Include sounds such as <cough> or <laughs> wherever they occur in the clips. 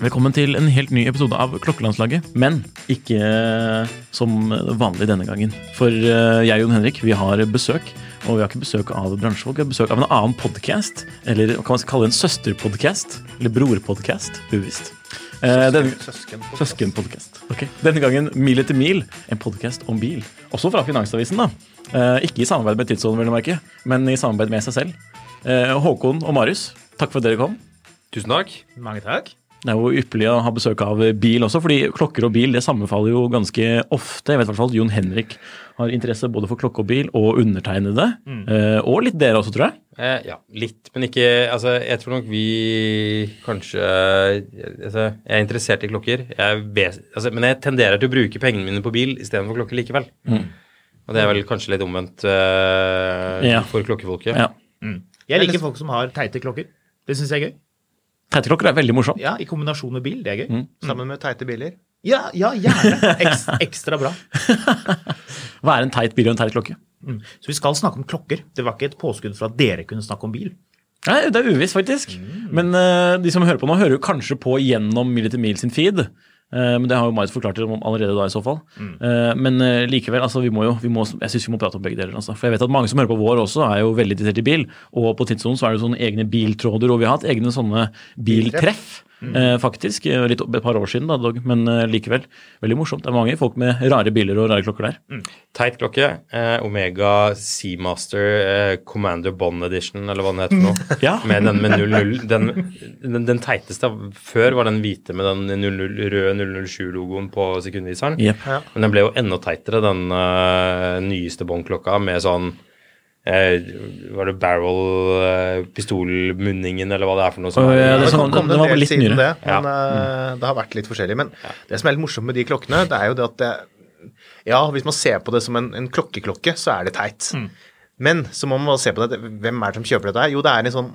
Velkommen til en helt ny episode av Klokkelandslaget, men ikke eh, som vanlig denne gangen. For eh, jeg og Jon Henrik vi har besøk, og vi har ikke besøk av bransjefolk. Vi har besøk av en annen podkast, eller kan man kalle det en søsterpodkast? Eller brorpodkast, uvisst. Eh, denne- Søskenpodkast. Ok. Denne gangen Mil etter mil, en podkast om bil. Også fra Finansavisen, da. Eh, ikke i samarbeid med Tidsånden, vil jeg merke, men i samarbeid med seg selv. Eh, Håkon og Marius, takk for at dere kom. Tusen takk. Mange takk. Det er jo ypperlig å ha besøk av bil også, fordi klokker og bil det sammenfaller jo ganske ofte. Jeg vet i hvert fall at Jon Henrik har interesse både for klokke og bil, og undertegnede. Mm. og litt dere også, tror jeg. Eh, ja, litt, men ikke Altså, jeg tror nok vi kanskje altså, Jeg er interessert i klokker, jeg er altså, men jeg tenderer til å bruke pengene mine på bil istedenfor klokker likevel. Og det er vel kanskje litt omvendt uh, Ja. for klokkefolket. Ja. Jeg liker folk som har teite klokker. Det syns jeg er gøy. Teiteklokker er veldig morsomt. Ja, I kombinasjon med bil. Det er gøy. Sammen med teite biler. Ja, ja, gjerne. Eks, <laughs> ekstra bra. <laughs> Hva er en teit bil og en teit klokke? Så vi skal snakke om klokker. Det var ikke et påskudd for at dere kunne snakke om bil. Nei, Det er uvisst, faktisk. Men uh, de som hører på nå, hører jo kanskje på gjennom Mil etter mil sin feed. Eh, men det har jo Marit forklart om allerede da, i så fall. Eh, men eh, likevel, altså, vi må jo, vi må, jeg syns vi må prate om begge deler. Altså. For jeg vet at mange som hører på vår også, er jo veldig interessert i bil. Og på Tidssonen så er det sånne egne biltråder, og vi har hatt egne sånne biltreff. Eh, faktisk, eh, litt, et par år siden, da, dog, men eh, likevel. Veldig morsomt. Det er mange folk med rare biler og rare klokker der. Teit klokke. Eh, Omega Seamaster eh, Commander Bond Edition, eller hva den heter nå. <laughs> Ja. Med den med 00 den, den, den teiteste før var den hvite med den 00, røde 007-logoen på sekundviseren. Jep. Men den ble jo enda teitere, den uh, nyeste Bond-klokka med sånn Var det barrel-pistolmunningen, eller hva det er for noe? som ja, det er sånn- det det var en del litt siden nyere. det, men ja. det har vært litt forskjellig. Men det som er litt morsomt med de klokkene, det er jo det at det, Ja, hvis man ser på det som en, en klokkeklokke, så er det teit. Men så må man se på det Hvem er det som kjøper dette her? Jo, det er en sånn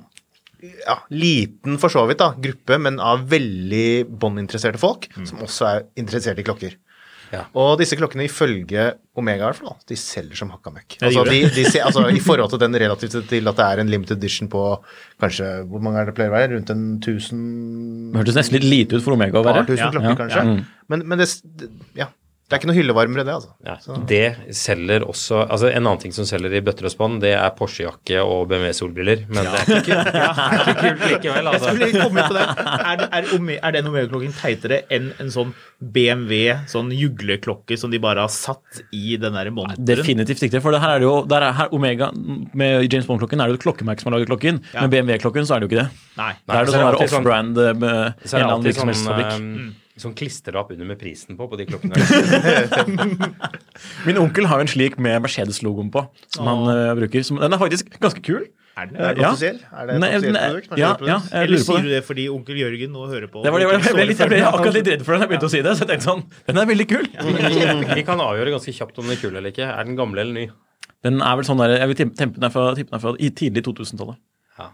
ja, liten for så vidt da, gruppe, men av veldig båndinteresserte folk, som også er interessert i klokker. Ja. Og disse klokkene, ifølge Omega, i hvert fall, de selger som hakka møkk. Altså, de, de ser, altså, I forhold til den relativt til at det er en limited edition på kanskje Hvor mange er det pleier å være? Rundt en tusen Det hørtes nesten litt lite ut for Omega å par være. tusen Ja, klokker, kanskje. ja. Men, men det, ja, det er ikke noe hyllevarmere, det, altså. Ja, det selger også altså En annen ting som selger i bøtter og spann, det er Porsche-jakke og BMW-solbriller. Men det er ikke, <laughs> ja, det er ikke kult likevel. Jeg Altså. skulle komme på det. Er, det- er, er den Omega-klokken teitere enn en sånn BMW, sånn jugleklokke som de bare har satt i den der monteren? Definitivt ikke. For det her er det jo, der er her Omega med James Bond-klokken er det jo et klokkemerke som har laget klokken. Ja. Med BMW-klokken så er det jo ikke det. Nei. Da er det så er det sånn sånn- off-brand eh, med en Så er eller annen virksomhetsfabrikk. sånn, virksomhetsfabrikk. eh, sånn klisterlapp under med prisen på på de klokkene. <laughs> Min onkel har en slik med Mercedes-logoen på, som han uh, bruker. Som, den er faktisk ganske kul. Er den? Eh, Er det ja. offisiell? Er det et offisielt produkt? Ja, ja, Eller på sier det. du det fordi onkel Jørgen nå hører på? Det var, det var, jeg, ble litt, jeg ble akkurat litt redd for den da jeg begynte å si det. Så jeg tenkte sånn, den er veldig kul. Vi kan avgjøre ganske kjapt om den er kul eller ikke. Er den gamle eller ny? Den er vel sånn der, jeg vil tippe tippe den er fra, tippe den er fra i tidlig 2000-tallet. Ja.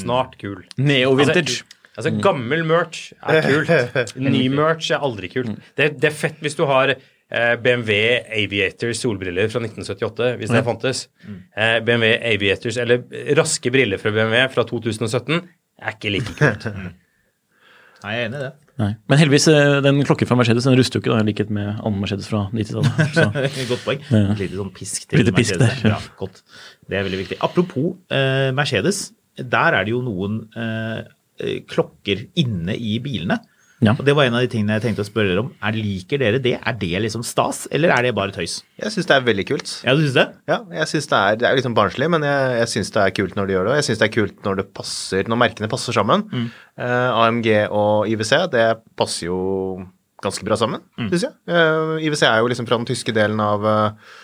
Snart kul. Neo-vintage. Altså, gammel merch er kult. <laughs> Ny merch er aldri kult. Det, det er fett hvis du har eh, BMW Aviator solbriller fra 1978, hvis det fantes. Eh, BMW Aviators, eller raske briller fra BMW fra 2017, er ikke like kult. <laughs> Nei, jeg er enig i det. Nei. Men heldigvis, eh, den klokken fra Mercedes den ruster jo ikke, da, i likhet med annen Mercedes fra 90-tallet. <laughs> Godt poeng. Ja. Et lite sånn pisk til Lite pisk Mercedes. der, ja. Ja, godt. Det er veldig viktig. Apropos eh, Mercedes. Der er det jo noen eh, klokker inne i bilene. Ja. Og Det var en av de tingene jeg tenkte å spørre dere om. Er, liker dere det? Er det liksom stas, eller er det bare tøys? Jeg syns det er veldig kult. Ja, du synes det? Ja, jeg synes det er, det er liksom barnslig, men jeg, jeg syns det er kult når de gjør det. Og jeg syns det er kult når det passer, når merkene passer sammen. Eh, AMG og IWC, det passer jo ganske bra sammen, synes syns jeg. Eh, IWC er jo liksom fra den tyske delen av, eh,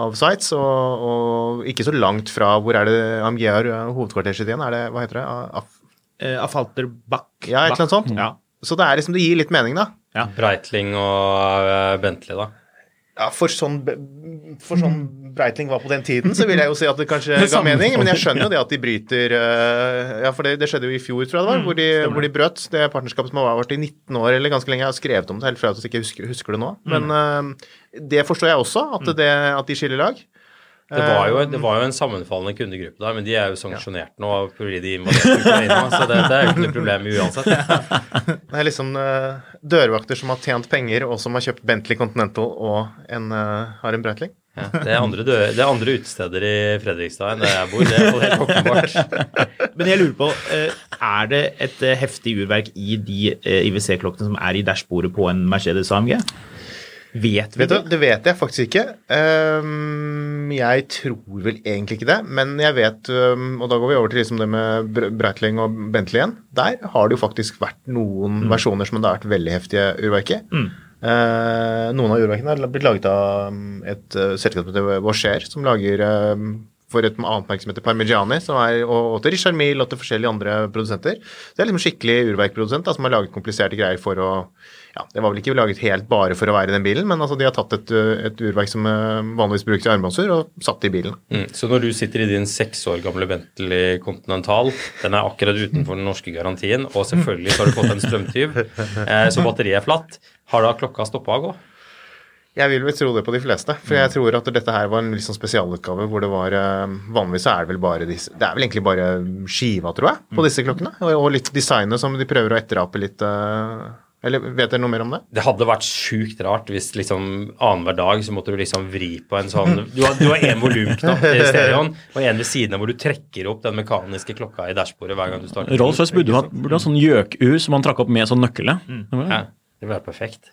av Sveits, og, og ikke så langt fra Hvor er det AMG har eh, hovedkvarteret sitt igjen? Er det, hva heter det? Af Eh, Afalter Bach. ja, et eller annet sånt. Ja. Så det er liksom, det gir litt mening, da. Breitling og eh, Bentley, da. Ja, for sånn, for sånn Breitling var på den tiden, så vil jeg jo si at det kanskje <laughs> ga mening. Men jeg skjønner jo det at de bryter eh, Ja, for det, det skjedde jo i fjor, tror jeg det var, hvor, de, hvor de brøt det partnerskapet som har vært i 19 år eller ganske lenge. Jeg har skrevet om det helt fra at jeg ikke husker, husker det nå. Men eh, det forstår jeg også, at, det, at de skiller lag. Det var, jo, det var jo en sammenfallende kundegruppe der, men de er jo sanksjonert nå fordi de invaderte Ukraina, <laughs> så det, det er jo ikke noe problem uansett. Det er liksom uh, dørvakter som har tjent penger, og som har kjøpt Bentley Continental og en, uh, har en Breitling. Ja, det, er andre dø, det er andre utesteder i Fredrikstad enn der jeg bor, det er helt åpenbart. <laughs> Men jeg lurer på, eh, er det et eh, heftig urverk i de eh, IWC-klokkene som er i dashbordet på en Mercedes AMG? Vet vi Vet du, det? det vet jeg faktisk ikke. Ehm, jeg tror vel egentlig ikke det, men jeg vet ehm, Og da går vi over til liksom det med Breitling og Bentley igjen. Der har det jo faktisk vært noen versjoner som det har vært veldig heftige urverk i. Eh, noen av urverkene har blitt laget av um, et uh, selskap som heter Vaucher, som lager for et annet merke som heter Parmigiani, som er, og, og til Richard Mill og til forskjellige andre produsenter. Så det er liksom skikkelig urverkprodusent da, som har laget kompliserte greier for å ja, Det var vel ikke laget helt bare for å være i den bilen, men altså de har tatt et, et urverk som uh, vanligvis brukes i armbåndsur, og satt det i bilen. Mm. Så når du sitter i din seks år gamle Bentley Continental, den er akkurat utenfor den norske garantien, og selvfølgelig så har du fått en strømtyv, eh, så batteriet er flatt, har da klokka stoppa å gå? Jeg vil vel tro det på de fleste, for jeg tror at dette her var en sånn spesialutgave hvor det var uh, Vanligvis er det vel bare disse Det er vel egentlig bare skiva, tror jeg, på disse klokkene. Og, og litt designet som de prøver å etterape litt uh, Eller vet dere noe mer om det? Det hadde vært sjukt rart hvis liksom annenhver dag så måtte du liksom vri på en sånn <laughs> Du har, du har en volumknapp i stereoen og en ved siden av hvor du trekker opp den mekaniske klokka i dashbordet hver gang du starter. Rolf Royce burde jo ha, sånn gjøkur som man trakk opp med sånn nøkkel. ja. Ja, det ville vært perfekt.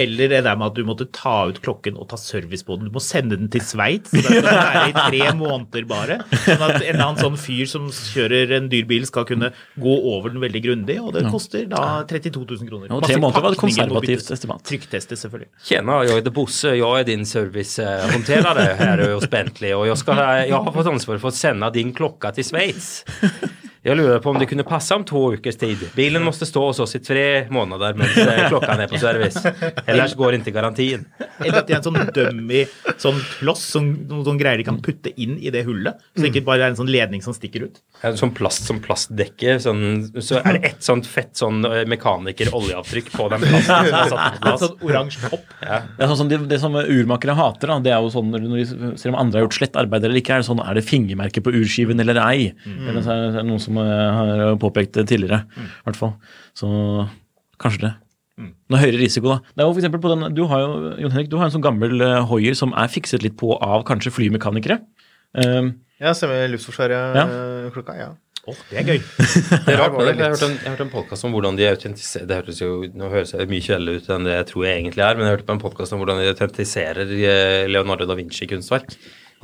Eller det der med at du måtte ta ut klokken og ta service på den. Du må sende den til Sveits. så Den skal være i tre måneder bare. Sånn at en eller annen sånn fyr som kjører en dyr bil, skal kunne gå over den veldig grundig. Og det koster da 32 000 kroner. Ja, og tre måneder var et konservativt estimat. Trykktestes, selvfølgelig. Tjena, jeg er Bosse, jeg er din servicehåndterer her hos Bentley og jeg, skal, jeg har fått ansvar for å sende din klokke til Schweiz. Jag lurer på om det kunne passe om to ukers tid. Bilen måtte stå hos oss i tre måneder mens klokka er på service. Ellers går ikke garantien. Eller at de er en sånn dummy sånn kloss, sånn, noen sånn greier de kan putte inn i det hullet. Så det ikke bare er en sånn ledning som stikker ut. En sånn plast som plastdekke, sånn, så er det ett sånt fett sånn eh, mekaniker-oljeavtrykk på den plasten som <laughs> er satt på plass. sånn oransje topp. Det er sånn som det som urmakere hater, da, det er jo sånn når de ser om andre har gjort slett arbeid eller ikke, er det sånn er det fingermerke på urskiven eller ei. Eller så er det noen som eh, har påpekt det tidligere, i hvert fall. Så kanskje det. Noe høyere risiko, da. Det er jo for eksempel på den, du har jo, Jon Henrik, du har en sånn gammel uh, Hoier som er fikset litt på av kanskje flymekanikere. Um, Ja, stemmer. Luftforsvaret-klokka, ja. Å, det er gøy. <laughs> Det er rart, det jeg har hørt en, jeg har hørt en podcast om hvordan de autentiserer Det høres jo nå høres det mye kjedeligere ut enn det jeg tror jeg egentlig er, men jeg hørte på en podcast om hvordan de autentiserer eh, Leonardo da Vinci-kunstverk.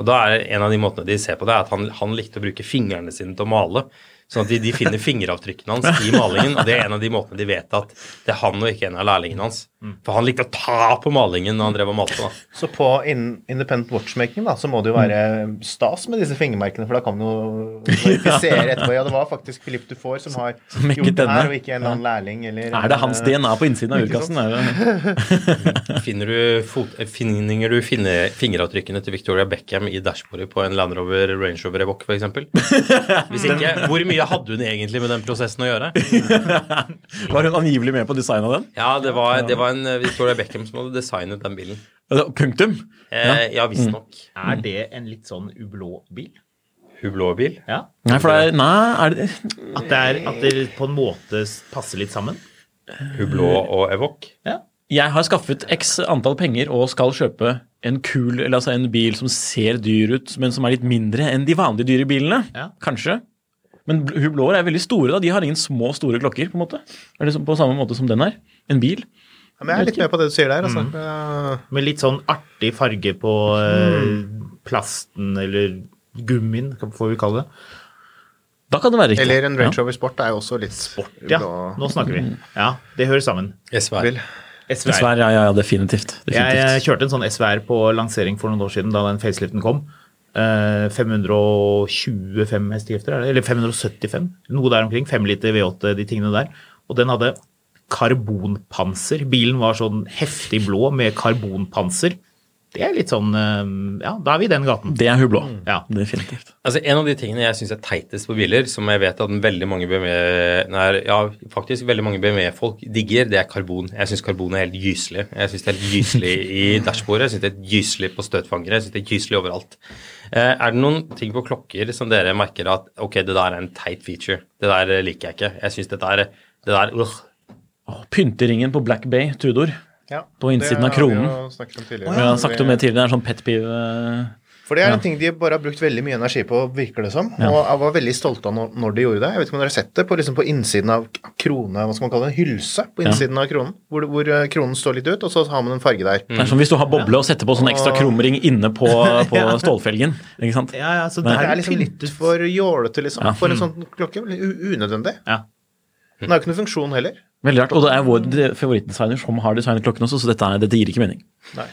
Og da er en av de måtene de ser på det, er at han, han likte å bruke fingrene sine til å male. Sånn at de, de finner fingeravtrykkene hans i malingen, og det er en av de måtene de vet at det er han og ikke en av lærlingene hans. For han likte å ta på malingen når han drev og malte. da. Så på in independent watchmaking da, så må det jo være stas med disse fingermerkene, for da kan man jo verifisere etterpå. Ja, det var faktisk Philip Dufour som har som gjort det denne. her, og ikke en eller annen lærling. Eller, er det hans DNA på innsiden av urkassen? Er? <laughs> Finner du, fot, finner du finne, fingeravtrykkene til Victoria Beckham i dashbordet på en Land Rover Range Rover Evoque f.eks.? <laughs> Hvis ikke, hvor mye hadde hun egentlig med den prosessen å gjøre? <laughs> Var hun angivelig med på design av den? Ja, det var, det var en eh, Victoria Beckham som hadde designet den bilen. Punktum? Eh, ja, visstnok. Er det en litt sånn ublå bil? Hublot-bil. Ja. Nei, for det er Nei, er det At, det er, at det på en måte passer litt sammen. Hublå og Evoque. Ja. Jeg har skaffet x antall penger og skal kjøpe en kul, eller altså en bil som ser dyr ut, men som er litt mindre enn de vanlige dyre bilene. Ja. Kanskje. Men Hublår er veldig store, da. De har ingen små, store klokker, på en måte. Er det på samme måte som den her. En bil. Ja, men jeg er litt med på det du sier der. Altså. Mm. Eh, Med litt sånn artig farge på mm. plasten eller gummien, får vi kalle det. Da kan det være riktig. Eller en Range Ja. Rover Sport er jo også litt sport. Ja, nå snakker vi. Ja, det hører sammen. SVR. SVR. Ja, ja, definitivt. definitivt. Jeg, jeg kjørte en sånn SVR på lansering for noen år siden, da den faceliften kom. Eh, 525 hestekrefter, er eller 575, noe der omkring. 5 liter V8, de tingene der. Og den hadde karbonpanser. Bilen var sånn heftig blå med karbonpanser. Det er litt sånn eh, Ja, da er vi i den gaten. Det er Hublå. Ja. Definitivt. Altså, En av de tingene jeg syns er teitest på biler, som jeg vet at veldig mange BMW nei, ja, faktisk veldig mange BMW-folk digger, det er karbon. Jeg syns karbon er helt gyselig. Jeg syns det er helt gyselig i dashbordet, jeg syns det er gyselig på støtfangere, jeg syns det er gyselig overalt. Eh, er det noen ting på klokker som dere merker at ok, det der er en teit feature? Det der liker jeg ikke. Jeg syns det der, det der øh. Pynteringen på Black Bay, Tudor. Ja, På innsiden av kronen. Det har vi jo snakket om tidligere. Oh, ja. snakket om det tidligere. Det er sånn pet peeve. eh, For det er Ja. en ting de bare har brukt veldig mye energi på, virker det som. Og jeg var veldig stolte av når, når de gjorde det. Jeg vet ikke om dere har sett det på, liksom på innsiden av krone, hva skal man kalle det, en hylse på innsiden av kronen. Hvor, hvor eh, kronen står litt ut, og så har man en farge der. Det er som hvis du har boble og setter på sånn ekstra krumring inne på, på <laughs> stålfelgen. Ikke sant? Ja, ja, så Men Det er liksom litt for jålete, liksom. Ja. For en sånn klokke. Unødvendig. Ja. Den har jo ikke noen funksjon heller. Veldig rart. Og det er vår favorittdesigner som har designet klokken også, så dette, er, dette gir ikke mening. Nei.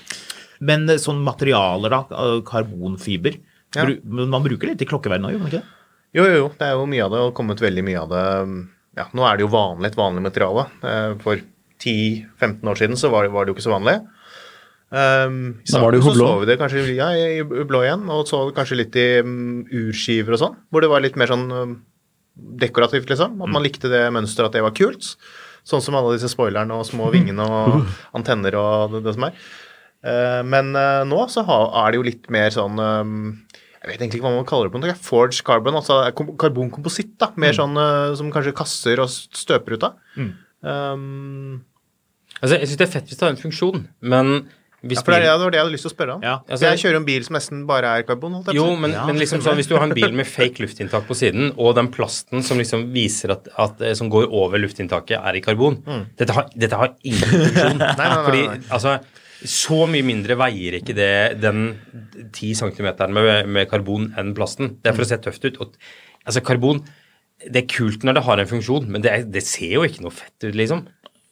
Men eh, sånn materialer, da, eh, karbonfiber Ja. Man bruker litt i klokkeverdenen òg, gjør man ikke det? Jo, jo, jo. Det er jo mye av det, og kommet veldig mye av det Ja, nå er det jo vanlig, et vanlig materiale. Eh, For 10-15 år siden så var det, var det jo ikke så vanlig. Um, I Da var det jo starten så så vi det kanskje ja, i blå igjen, og så kanskje litt i um, urskiver og sånn, hvor det var litt mer sånn um, dekorativt, liksom. At man likte det mønsteret, at det var kult. Sånn som alle disse spoilerne og små vingene og <laughs> antenner og det, det som er. Eh, men eh, nå så er det jo litt mer sånn um, Jeg vet egentlig ikke hva man kaller det. på noe. Forge carbon, altså karbonkompositt. da, Mer sånn eh, som kanskje kasser og støper ut av. Um, Altså, jeg syns det er fett hvis det har en funksjon, men hvis ja, for det, var det jeg hadde lyst til å spørre om. Ja, altså- jeg kjører en bil som nesten bare er karbon. Jo, men, Ja, men liksom sånn, hvis du har en bil med fake luftinntak på siden, og den plasten som liksom viser at, at eh, som går over luftinntaket, er i karbon dette, har, dette har ingen funksjon. <laughs> nei, nei, Fordi nei. altså så mye mindre veier ikke det den 10 cm med, med karbon enn plasten. Det er for å se tøft ut. Og, altså, karbon Det er kult når det har en funksjon, men det, er, det ser jo ikke noe fett ut, liksom.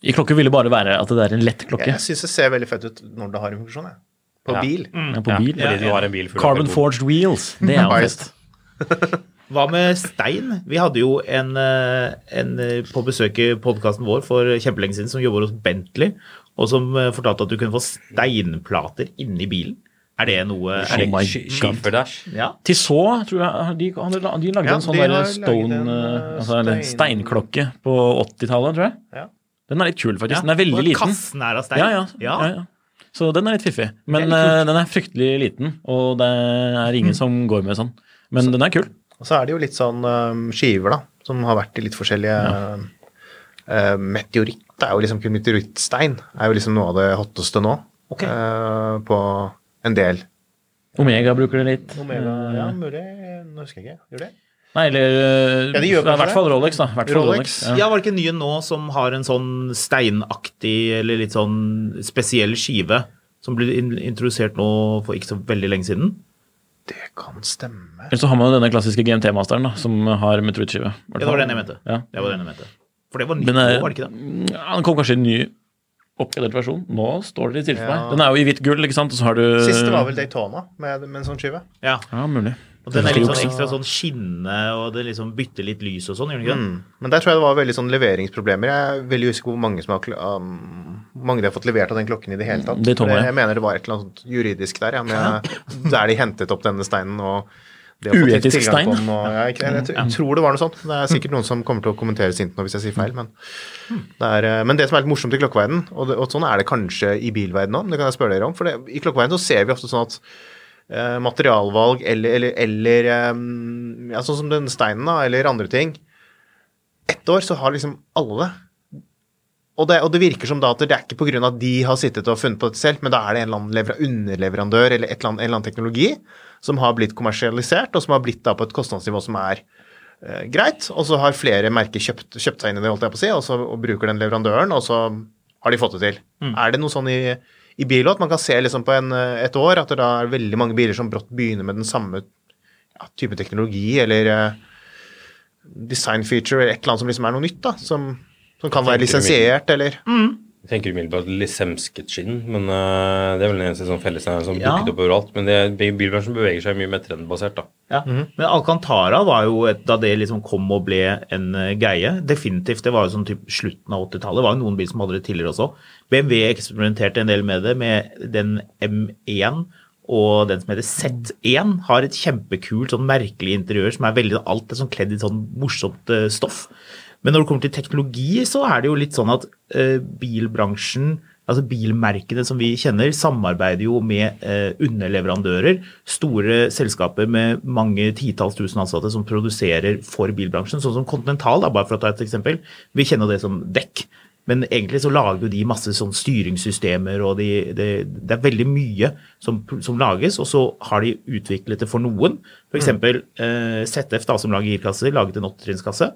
I klokke ville bare være at det er en lett klokke. Jeg syns det ser veldig fett ut når det har en funksjon. Jeg. På Ja. bil. Ja, på Ja, bil. fordi du har en bil full Carbon forged wheels. Det er jo fest. <laughs> Hva med stein? Vi hadde jo en, eh, en eh, på besøk i podkasten vår for kjempelenge siden som jobber hos Bentley, og som eh, fortalte at du kunne få steinplater inni bilen. Er det noe er det, Oh my Sk- God. Skiferdash. Ja. Tissot, tror jeg, de, han- de lagde Ja, en sånn de der stone, en, altså, stein- steinklokke på 80-tallet, tror jeg. Ja. Den er litt kul, faktisk. Ja, Den er veldig liten. Kassen er av stein. Ja, ja, ja, ja. Så den er litt fiffig. Men er eh, den er fryktelig liten, og det er ingen som går med sånn. Men den er kul. Og så er det jo litt sånn um, skiver, da, som har vært i litt forskjellige uh, Meteoritt er jo liksom kun meteorittstein. er jo liksom noe av det hotteste nå. Okay. uh, på en del. Omega bruker det litt. Omega, ja, mulig. Nå husker jeg ikke. Gjør det? Nei, eller eh, Ja, de gjør er I hvert fall Rolex, da. Hvert fall Rolex. Rolex. Ja, var det ikke nye nå som har en sånn steinaktig eller litt sånn spesiell skive som ble introdusert nå for ikke så veldig lenge siden? Det kan stemme. Eller så har man jo denne klassiske GMT-masteren, da, som har meteorittskive. Ja, det var den jeg mente. Ja. Det var den jeg mente. For det var nytt nå, er, var det ikke det? ja, den kom kanskje i en ny oppgradert versjon. Nå står det litt tilfelle. Ja. Den er jo i hvitt gull, ikke sant, og så har du Siste var vel Daytona med, med en sånn skive. Ja. Ja, mulig. Og den er litt sånn ekstra sånn skinne, og det liksom bytter litt lys og sånn, gjør den ikke det? Mm. Men der tror jeg det var veldig sånn leveringsproblemer. Jeg er veldig usikker på hvor mange som har um, mange de har fått levert av den klokken i det hele tatt. Det ja. jeg mener det var et eller annet juridisk der, ja, med, <laughs> der de hentet opp denne steinen og Uetisk på stein? den, Og, ja, jeg, jeg, jeg tror det var noe sånt. Det er sikkert noen som kommer til å kommentere sint nå hvis jeg sier feil, men det, er, eh, men det som er litt morsomt i klokkeverden, og, det, og sånn er det kanskje i bilverden òg, det kan jeg spørre dere om, for det, i klokkeverden så ser vi ofte sånn at eh, materialvalg eller, eller, eller eh, ja, sånn som den steinen, da, eller andre ting. Ett år så har liksom alle det. Og det, og det virker som da at det er ikke pga. at de har sittet og funnet på dette selv, men da er det en eller annen lever- underleverandør eller et eller annet, en eller annen teknologi som har blitt kommersialisert, og som har blitt da på et kostnadsnivå som er eh, greit. Og så har flere merker kjøpt, kjøpt seg inn i det, holdt jeg på å si, og så og bruker den leverandøren, og så har de fått det til. Er det noe sånn i, i bil og at man kan se liksom på en, eh, et år at det da er veldig mange biler som brått begynner med den samme ja, type teknologi, eller eh, design feature, eller et eller annet som liksom er noe nytt, da, som, som kan være lisensiert, eller Jeg tenker umiddelbart lisemsket skinn, men uh, det er vel den eneste sånn fellesnevner som Ja. dukket opp overalt. Men det, bilbransjen beveger seg mye mer trendbasert, da. Ja. Men Alcantara var jo, et, da det liksom kom og ble en uh, greie, definitivt, det var jo sånn typ slutten av 80-tallet, det var jo noen biler som hadde det tidligere også. BMW eksperimenterte en del med det, med den M1 og den som heter Z1, har et kjempekult, sånn merkelig interiør som er veldig, alt er sånn kledd i sånn morsomt uh, stoff. Men når det kommer til teknologi, så er det jo litt sånn at eh, bilbransjen Altså Bilmerkene som vi kjenner, samarbeider jo med eh, underleverandører. Store selskaper med mange titalls tusen ansatte som produserer for bilbransjen. Sånn som Continental, bare for å ta et eksempel. Vi kjenner det som dekk. Men egentlig så lager jo de masse sånn styringssystemer, og de, det, det er veldig mye som, som lages. Og så har de utviklet det for noen. F.eks. Eh, ZF, da, som lager girkasser, laget en åttetrinskasse.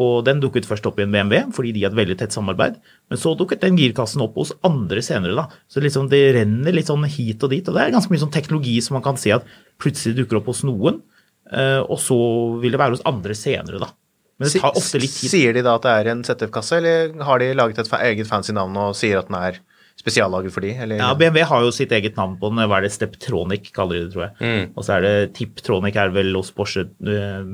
Og den dukket først opp i en BMW, fordi de hadde veldig tett samarbeid. Men så dukket den girkassen opp hos andre senere, da. Så liksom det renner litt sånn hit og dit. Og det er ganske mye sånn teknologi som man kan se at plutselig dukker opp hos noen, eh, og så vil det være hos andre senere, da. Men det tar ofte litt tid. Sier de da at det er en ZF-kasse, eller har de laget et eget fancy navn og sier at den er spesiallaget for de, eller? Ja, BMW har jo sitt eget navn på den. Hva er det? Steptronic kaller de det, tror jeg. Og så er det Tiptronic er vel hos Porsche. eh,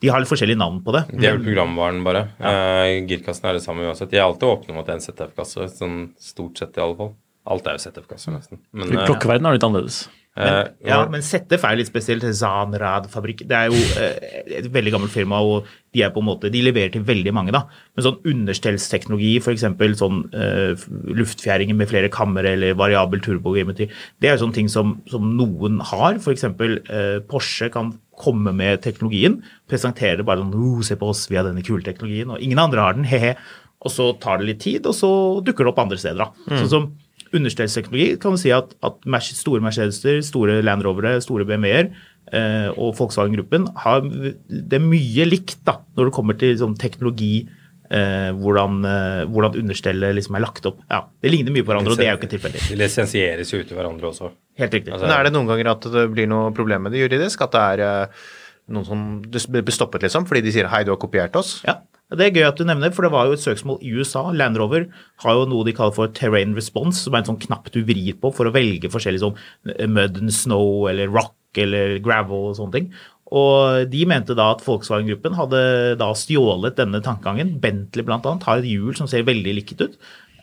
De har litt forskjellige navn på det. De er vel programvaren, bare. Eh, girkassen er det samme uansett. De er alltid åpne om at det er en ZF-kasse, sånn stort sett i alle fall. Alt er jo ZF-kasser, nesten. Men, Klokkeverdenen er litt annerledes. Eh, Ja, men ZF er litt spesielt. Zanrad-fabrikk. Det er jo eh, et veldig gammelt firma, og de er på en måte, de leverer til veldig mange. da. Men sånn understellsteknologi, f.eks. sånn uh, luftfjæringer med flere kamre eller variabel turbogeometri, det er jo sånne ting som, som noen har. F.eks. Uh, Porsche kan komme med teknologien, presentere det bare sånn oh, 'Se på oss, vi har denne kule teknologien', og ingen andre har den, he-he. Og så tar det litt tid, og så dukker det opp andre steder. da. Sånn som understellsteknologi kan du si at, at store Mercedeser, store Land Rovere, store BMW-er eh, og Volkswagen-gruppen har det er mye likt da, når det kommer til sånn, teknologi, eh, hvordan, eh, hvordan understellet liksom er lagt opp. Ja, Det ligner mye på hverandre, og det er jo ikke tilfeldig. De lisensieres jo ut til hverandre også. Helt riktig. Altså, Men er det noen ganger at det blir noe problem med det juridisk? At det er eh, noen som blir stoppet, liksom, fordi de sier 'hei, du har kopiert oss'? Ja, Det er gøy at du nevner, for det var jo et søksmål i USA. Land Rover har jo noe de kaller for terrain response, som er en sånn knapp du vrir på for å velge forskjellig sånn eh, mud and snow eller rock eller gravel og sånne ting. Og de mente da at Volkswagen-gruppen hadde da stjålet denne tankegangen. Bentley annet har et hjul som ser veldig likt ut.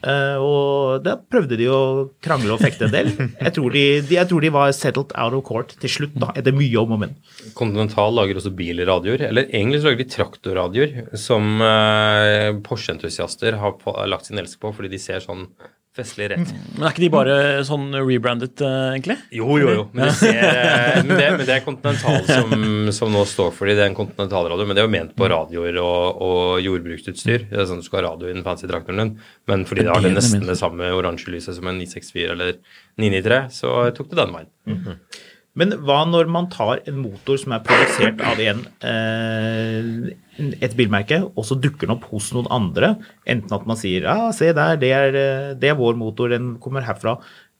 Eh, og da prøvde de å krangle og fekte en del. Jeg tror de, de, jeg tror de var settled out of court til slutt, da, etter mye om og men. Continental lager også bilradioer, eller egentlig så lager de traktorradioer, som eh, Porsche-entusiaster har lagt sin elsk på fordi de ser sånn festlig rett. Men er ikke de bare sånn rebrandet, eh, egentlig? Jo, jo, jo. Men det, ser, <laughs> men det, men det er Continental som, som nå står for de. Det er en Continental-radio, men det er jo ment på radioer og, og jordbruksutstyr. Det er sånn Du skal ha radio i den fancy traktoren din, men fordi det har det nesten det samme oransje lyset som en 964 eller 993, så tok det den veien. Men hva når man tar en motor som er produsert av en, eh, et bilmerke, og så dukker den opp hos noen andre? Enten at man sier ja, se der, det er, det er vår motor, den kommer herfra.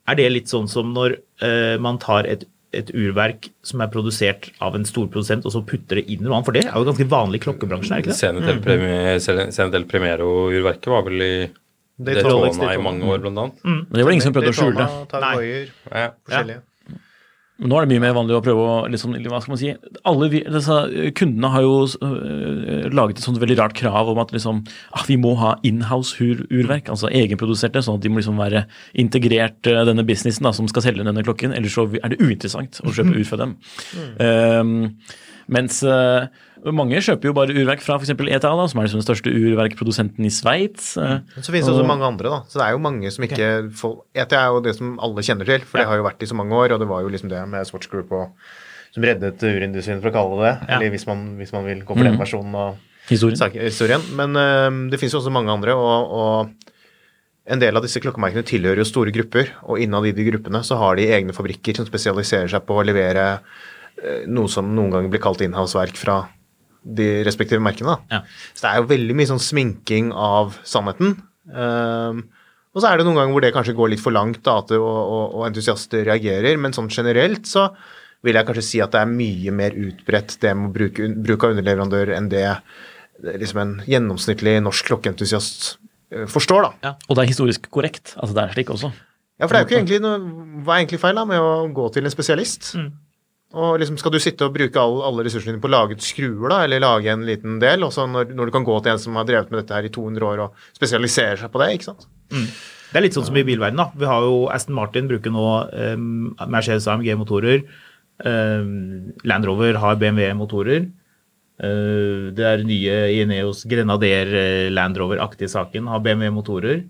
Er det litt sånn som når eh, man tar et, et urverk som er produsert av en storprodusent, og så putter det inn noe annet? For det er jo ganske vanlig i klokkebransjen, er det ikke det? Senetel Premi- Senetel Premiero-urverket var vel i Daytona, i mange år, blant annet. Men det var det ingen som prøvde å skjule det. Daytona, Tag Nei. Heuer, Ja. Nå er det mye mer vanlig å prøve å liksom, hva skal man si, alle vi, disse Kundene har jo øh, laget et sånt veldig rart krav om at liksom, ah, vi må ha inhouse-urverk, altså egenproduserte, sånn at de må liksom være integrert øh, denne businessen da, som skal selge denne klokken. Ellers så er det uinteressant å kjøpe <laughs> ut fra dem. Um, Mens uh, mange kjøper jo bare urverk fra f.eks. ETA, da, som er liksom den største urverkprodusenten i Sveits. Uh, så finnes det også og- mange andre, da. Så det er jo mange som ikke får ETA er jo det som alle kjenner til, for det har jo vært i så mange år, og det var jo liksom det med Swatch Group og, som reddet urindustrien, for å kalle det det. Eller hvis man, hvis man vil gå for den versjonen av Historien. sak- historien. Men uh, det finnes jo også mange andre, og, og en del av disse klokkemerkene tilhører jo store grupper, og innad i de gruppene så har de egne fabrikker som spesialiserer seg på å levere noe som noen ganger blir kalt inhouse-verk fra de respektive merkene. Ja. Så det er jo veldig mye sånn sminking av sannheten. Um, og så er det noen ganger hvor det kanskje går litt for langt, da, at det, og, og, og entusiaster reagerer, men sånn generelt så vil jeg kanskje si at det er mye mer utbredt det med å bruke, bruk av underleverandør enn det liksom en gjennomsnittlig norsk klokkeentusiast eh, forstår, da. Og det er historisk korrekt. Altså det er slik også. Ja, for det er jo ikke egentlig noe Hva er egentlig feil da med å gå til en spesialist? Og liksom Skal du sitte og bruke all, alle ressursene dine på å lage et skruer, da, eller lage en liten del, Også når, når du kan gå til en som har drevet med dette her i 200 år og spesialiserer seg på det, ikke sant? Det er litt sånn som i bilverden. da. Vi har jo Aston Martin bruker nå um, Mercedes AMG-motorer. Um, Land Rover har BMW-motorer. Uh, det er nye Ineos Grenadier eh, Land Rover-aktige saken har BMW-motorer.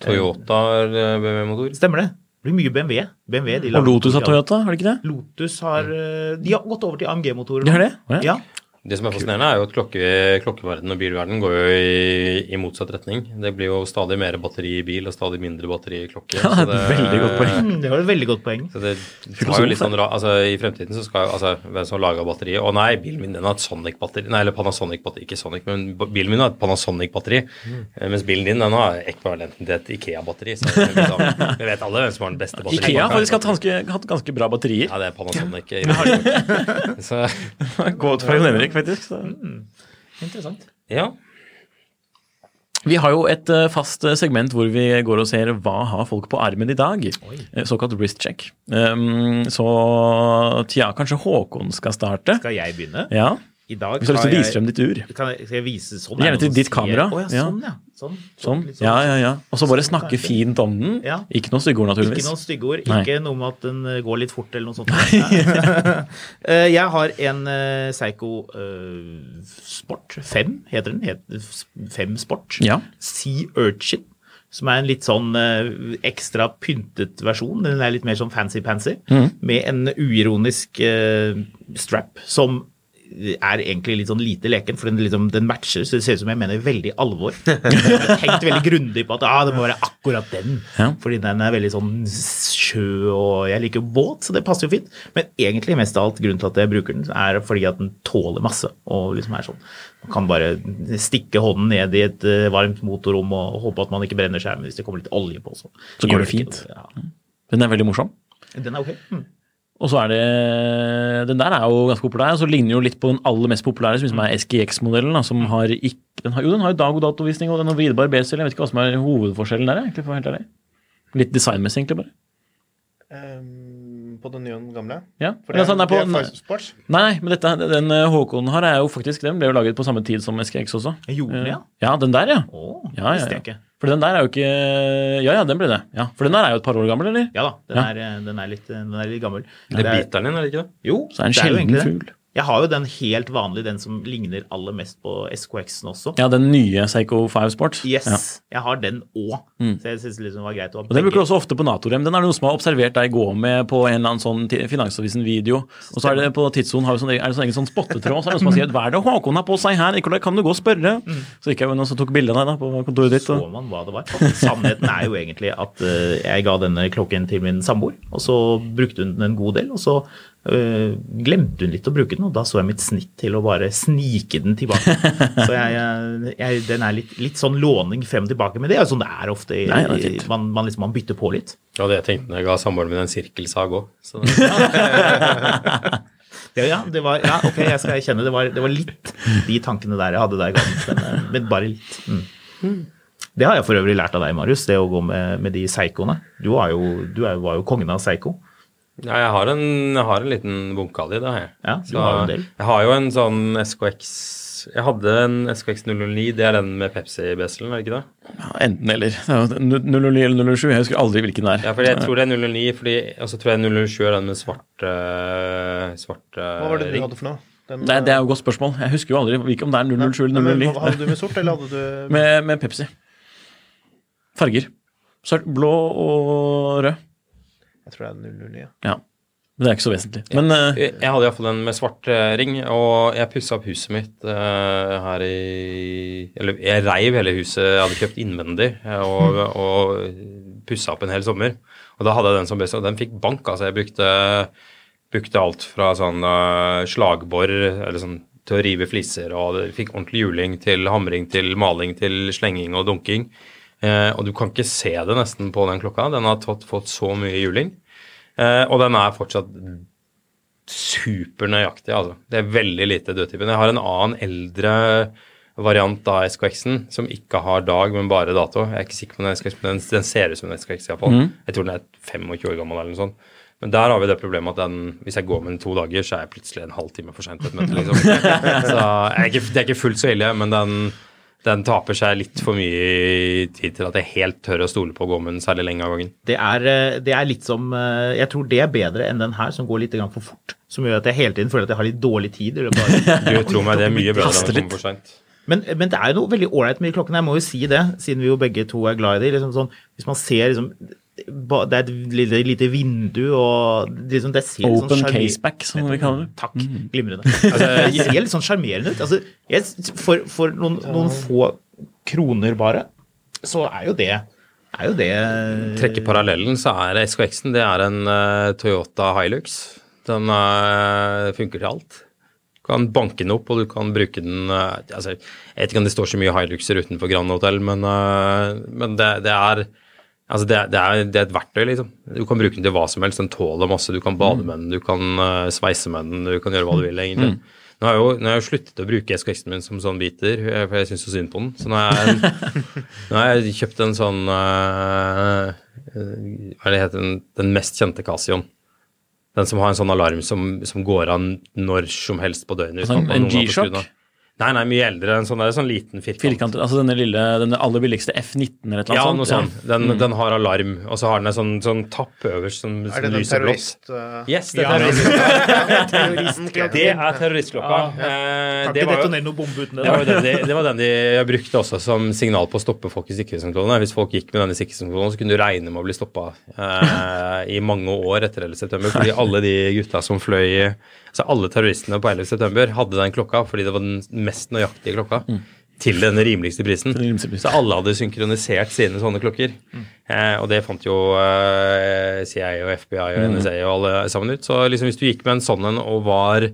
Toyota har eh, BMW-motor. Stemmer det? Det blir mye BMW. BMW de Og Lotus har. Toyota, har det ikke det? Lotus har eh, De har gått over til AMG-motorer. De har det? Ja. Ja. Det som er fascinerende, er jo at klokke, klokkeverden og bilverden går jo i, i motsatt retning. Det blir jo stadig mer batteri i bil og stadig mindre batteri i klokke. Ja, det er et veldig godt poeng. Mm, det var et veldig godt poeng. Så det tar jo litt sånn altså I fremtiden så skal jo altså hvem som lager batteriet Å nei, bilen min den har et Sonic-batteri. Nei, eller Panasonic-batteri. Ikke Sonic, men bilen min har et Panasonic-batteri. Mm. Mens bilen din den har ekvivalenten til et Ikea-batteri. Så det liksom, <laughs> vi vet alle hvem som har den beste batteriet. Ikea har faktisk hatt ganske, hatt ganske bra batterier. Ja, det er Panasonic. Ja. <laughs> Så Godt fra Jon Henrik, faktisk. Så. Interessant. ja. Vi har jo et eh, fast eh, segment hvor vi går og ser hva har folk på armen i dag. Oi. Såkalt wrist check. Um, så tja, kanskje Håkon skal starte? Skal jeg begynne? Ja. I dag Hvis du har lyst til å vise frem ditt ur. Kan jeg, skal jeg vise sånn? Gjerne Er til ditt kamera. Å ja, sånn, ja. Sånn. Sånn. sånn, Ja, ja, ja. Og så bare Sånn, snakke fint om den. Ja. Ikke noe stygge ord, naturligvis. Ikke noen styggeord. Nei. Ikke noe med at den eh, går litt fort eller noe sånt. <laughs> <laughs> Eh, jeg har en uh, Seigo uh, Sport 5, heter den. Het, 5 Sport. Ja. Sea Urchin. Som er en litt sånn uh, ekstra pyntet versjon. Den er litt mer sånn fancy-pansy. Mm. Med en uironisk uh, strap som er egentlig litt sånn lite leken, for den, liksom, den matcher, så det ser ut som jeg mener veldig alvor. <laughs> Jeg har tenkt veldig grundig på at ah, det må være akkurat den, Ja. fordi den er veldig sånn sjø, og jeg liker båt, så det passer jo fint. Men egentlig mest av alt grunnen til at jeg bruker den, er fordi at den tåler masse, og liksom er sånn, man kan bare stikke hånden ned i et eh, varmt motorrom og håpe at man ikke brenner skjermen hvis det kommer litt olje på, så, Så går det fint. Ja. Den er veldig morsom. Den er ok. Mm. Og så er det Den der er jo ganske populær. Så ligner jo litt på den aller mest populære, som liksom er SGX-modellen. Som har ikke den har, Jo, den har jo dag- og datovisning, og den har vridbar B-cell. Jeg vet ikke hva som er hovedforskjellen der, egentlig, for helt ærlig. Litt designmessig, egentlig, bare. Um, på den nye og den gamle? Ja. For det, altså, den er på, det er Five Sports. nei, men dette, den eh, Håkon har, er jo faktisk Den ble jo laget på samme tid som SGX også. Jeg gjorde den, ja. Ja, den der, ja. Å, Ja, ja, visste ja. jeg ikke. For den der er jo ikke Ja, ja, den ble det. Ja, For den der er jo et par år gammel, eller? Ja da, den, Ja. Er, eh, den, er litt, den er litt gammel. Det er- er biteren din, er det ikke det? Jo, Så er det en det er jo sjelden egentlig det. fugl. Jeg har jo den helt vanlige, den som ligner aller mest på SKX-en også. Ja, den nye Psycho 5 Sport. Yes, Ja. jeg har den òg. Så jeg syns liksom det var greit å ha Og Den bruker du også ofte på Natorem. Den er det noen som har observert deg gå med på en eller annen sånn Finansavisen-video. Og så er det på Tidssonen har vi sånn, er det sånn egen sånn spottetråd. Så er det noen som har sagt 'Hva er det Håkon har på seg her?' Nikolai, kan du gå og spørre? Så gikk jeg noen som tok bilde av deg da på kontoret ditt. så Og, man hva det var. Sannheten er jo egentlig at eh, jeg ga denne klokken til min samboer, og så brukte hun den en god del. Og så eh, glemte hun litt å bruke den, og da så jeg mitt snitt til å bare snike den tilbake. <laughs> Så jeg, jeg, den er litt, litt sånn låning frem og tilbake, men det er jo sånn det er ofte. I, Nei, det er man, man, liksom, man bytter på litt. Ja, det jeg tenkte når jeg ga samboeren min en sirkelsag òg. <laughs> <laughs> Ja, ja, det var, ja, ok, jeg skal erkjenne det var, det var litt de tankene der jeg hadde der, men, eh, men bare litt. Mm. Det har jeg for øvrig lært av deg, Marius, det å gå med, med de seikoene. Du, er jo, du er, var jo kongen av seiko. Ja, jeg har en, jeg har en liten bunke av de, det har jeg. Ja, du Så har en del. Jeg har jo en sånn SKX Jeg hadde en SKX 009, det er den med Pepsi-beselen, er det ikke det? ja, enten eller. Det er jo 009 eller 007. Jeg husker aldri hvilken det er. Ja, for jeg tror det er 009, fordi, og så tror jeg 007 er den med svart, svarte øh, Hva var det du hadde for noe? Den, Det, det er jo et godt spørsmål. Jeg husker jo aldri ikke om det er 007 eller Men 009. Hadde du med sort, eller hadde du Med, med Pepsi. Farger. Svart, blå og rød. Jeg tror det er 009. Ja. Ja. Men det er ikke så vesentlig. Men eh, Jeg jeg hadde iallfall en med svart eh, ring, og jeg pussa opp huset mitt uh, her i Eller jeg reiv hele huset jeg hadde kjøpt innvendig, og, og pussa opp en hel sommer. Og da hadde jeg den som best, og den fikk bank. Altså, jeg brukte, brukte alt fra sånn slagbor eller sånn til å rive fliser, og det fikk ordentlig juling til hamring til maling til slenging og dunking. Eh, og du kan ikke se det nesten på den klokka. Den har fått, fått så mye juling. Eh, og den er fortsatt supernøyaktig, altså. Det er veldig lite dødtypen. Jeg har en annen eldre variant av SKX-en som ikke har dag, men bare dato. Jeg er ikke sikker på den SKX, men den, den ser ut som en SKX iallfall. Mm. Jeg tror den er 25 år gammel eller noe sånt. Men der har vi det problemet at den, hvis jeg går med den to dager, så er jeg plutselig en halv time for sent på et møte, liksom. <laughs> Så jeg er ikke, det er ikke fullt så ille, men den, den taper seg litt for mye tid til at jeg helt tør å stole på å gå med den særlig lenge av gangen. Det er, eh, det er litt som eh, Jeg tror det er bedre enn den her, som går litt for fort. Som gjør at jeg hele tiden føler at jeg har litt dårlig tid. Eller <laughs> bare, Du tror meg, det er mye bedre enn å komme for seint. Men, men det er jo noe veldig ålreit med klokken. Jeg må jo si det, siden vi jo begge to er glad i det. Liksom sånn, hvis man ser liksom Det er et lite, lite vindu, og liksom det ser Open sånn open caseback, som vi kaller det. Takk. Glimrende. <laughs> Altså, det ser litt sånn sjarmerende ut. Altså, jeg, for for noen, noen få kroner bare, så er jo det er jo det trekker parallellen, så er SKX-en det er en uh, Toyota Hilux. Den uh, funker til alt. Du kan banke den opp, og du kan bruke den uh, altså, Jeg vet ikke om det står så mye Hiluxer utenfor Grand Hotel, men, eh, men det, det er Altså det, det, er, det er et verktøy, liksom. Du kan bruke den til hva som helst. Den tåler masse. Du kan bade med den, du kan uh, sveise med den, du kan gjøre hva du vil, egentlig. Nå har jeg jo, nå har jeg sluttet å bruke SKX-en min som sånn biter, eh, for jeg syns så synd på den. Så nå har jeg, <laughs> nå har jeg kjøpt en sånn eh, Hva er det heter den, den mest kjente Casioen. Den som har en sånn alarm som, som går an når som helst på døgnet. Altså en- uten Nei, nei, mye eldre. En sånn, der, sånn liten firkant. Firkant, altså denne lille, denne aller billigste F19 eller et eller Ja, annet noe sånt. Ja, Den, den har alarm, og så har den en sånn, sånn tapp øverst som, Er det den lyser blått. terrorist... uh, Yes, det er Ja, terrorist. Terroristklokka. <laughs> Det er terroristklokka. Eh, Kan det ikke detonere noe bombe uten det. Det var, den de, det var den de brukte også som signal på å stoppe folk i sikkerhetskontrollene. Hvis folk gikk med den i sikkerhetskontrollen, så kunne du regne med å bli stoppa eh, i mange år etter 11. september. Fordi alle de gutta som fløy Altså alle terroristene på 11. september hadde den klokka fordi det var den mest nøyaktige klokka. Til den rimeligste prisen. den rimeligste prisen. Så alle hadde synkronisert sine sånne klokker. Eh, og det fant jo eh, CIA og FBI og NSA og alle sammen ut. Så liksom hvis du gikk med en sånn en og var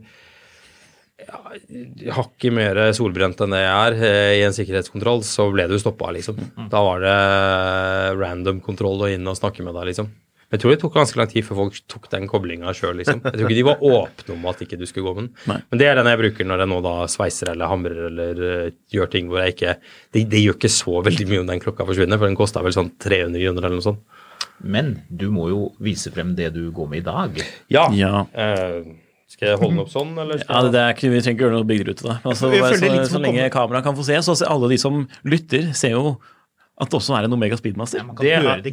hakket mer solbrent enn det jeg er eh, i en sikkerhetskontroll, så ble du stoppa, liksom. Da var det random kontroll og inn og snakke med deg, liksom. Men jeg tror det tok ganske lang tid før folk tok den koblinga sjøl, liksom. Jeg tror ikke de var <laughs> åpne om at ikke du skulle gå med den. Nei. Men det er den jeg bruker når jeg nå da sveiser eller hamrer eller uh, gjør ting hvor jeg ikke det, det gjør ikke så veldig mye om den klokka forsvinner, for den kosta vel sånn 300 kroner eller noe sånt. Men du må jo vise frem det du går med i dag. Ja. Ja. Uh, skal jeg holde den opp sånn, eller? Ja, det, er ikke, Vi trenger ikke gjøre noe bygdere ut av det. Altså, det så, så lenge kameraet kan få se, så alle de som lytter, ser jo at det også er en Omega Speedmaster. Ja, Det er- det.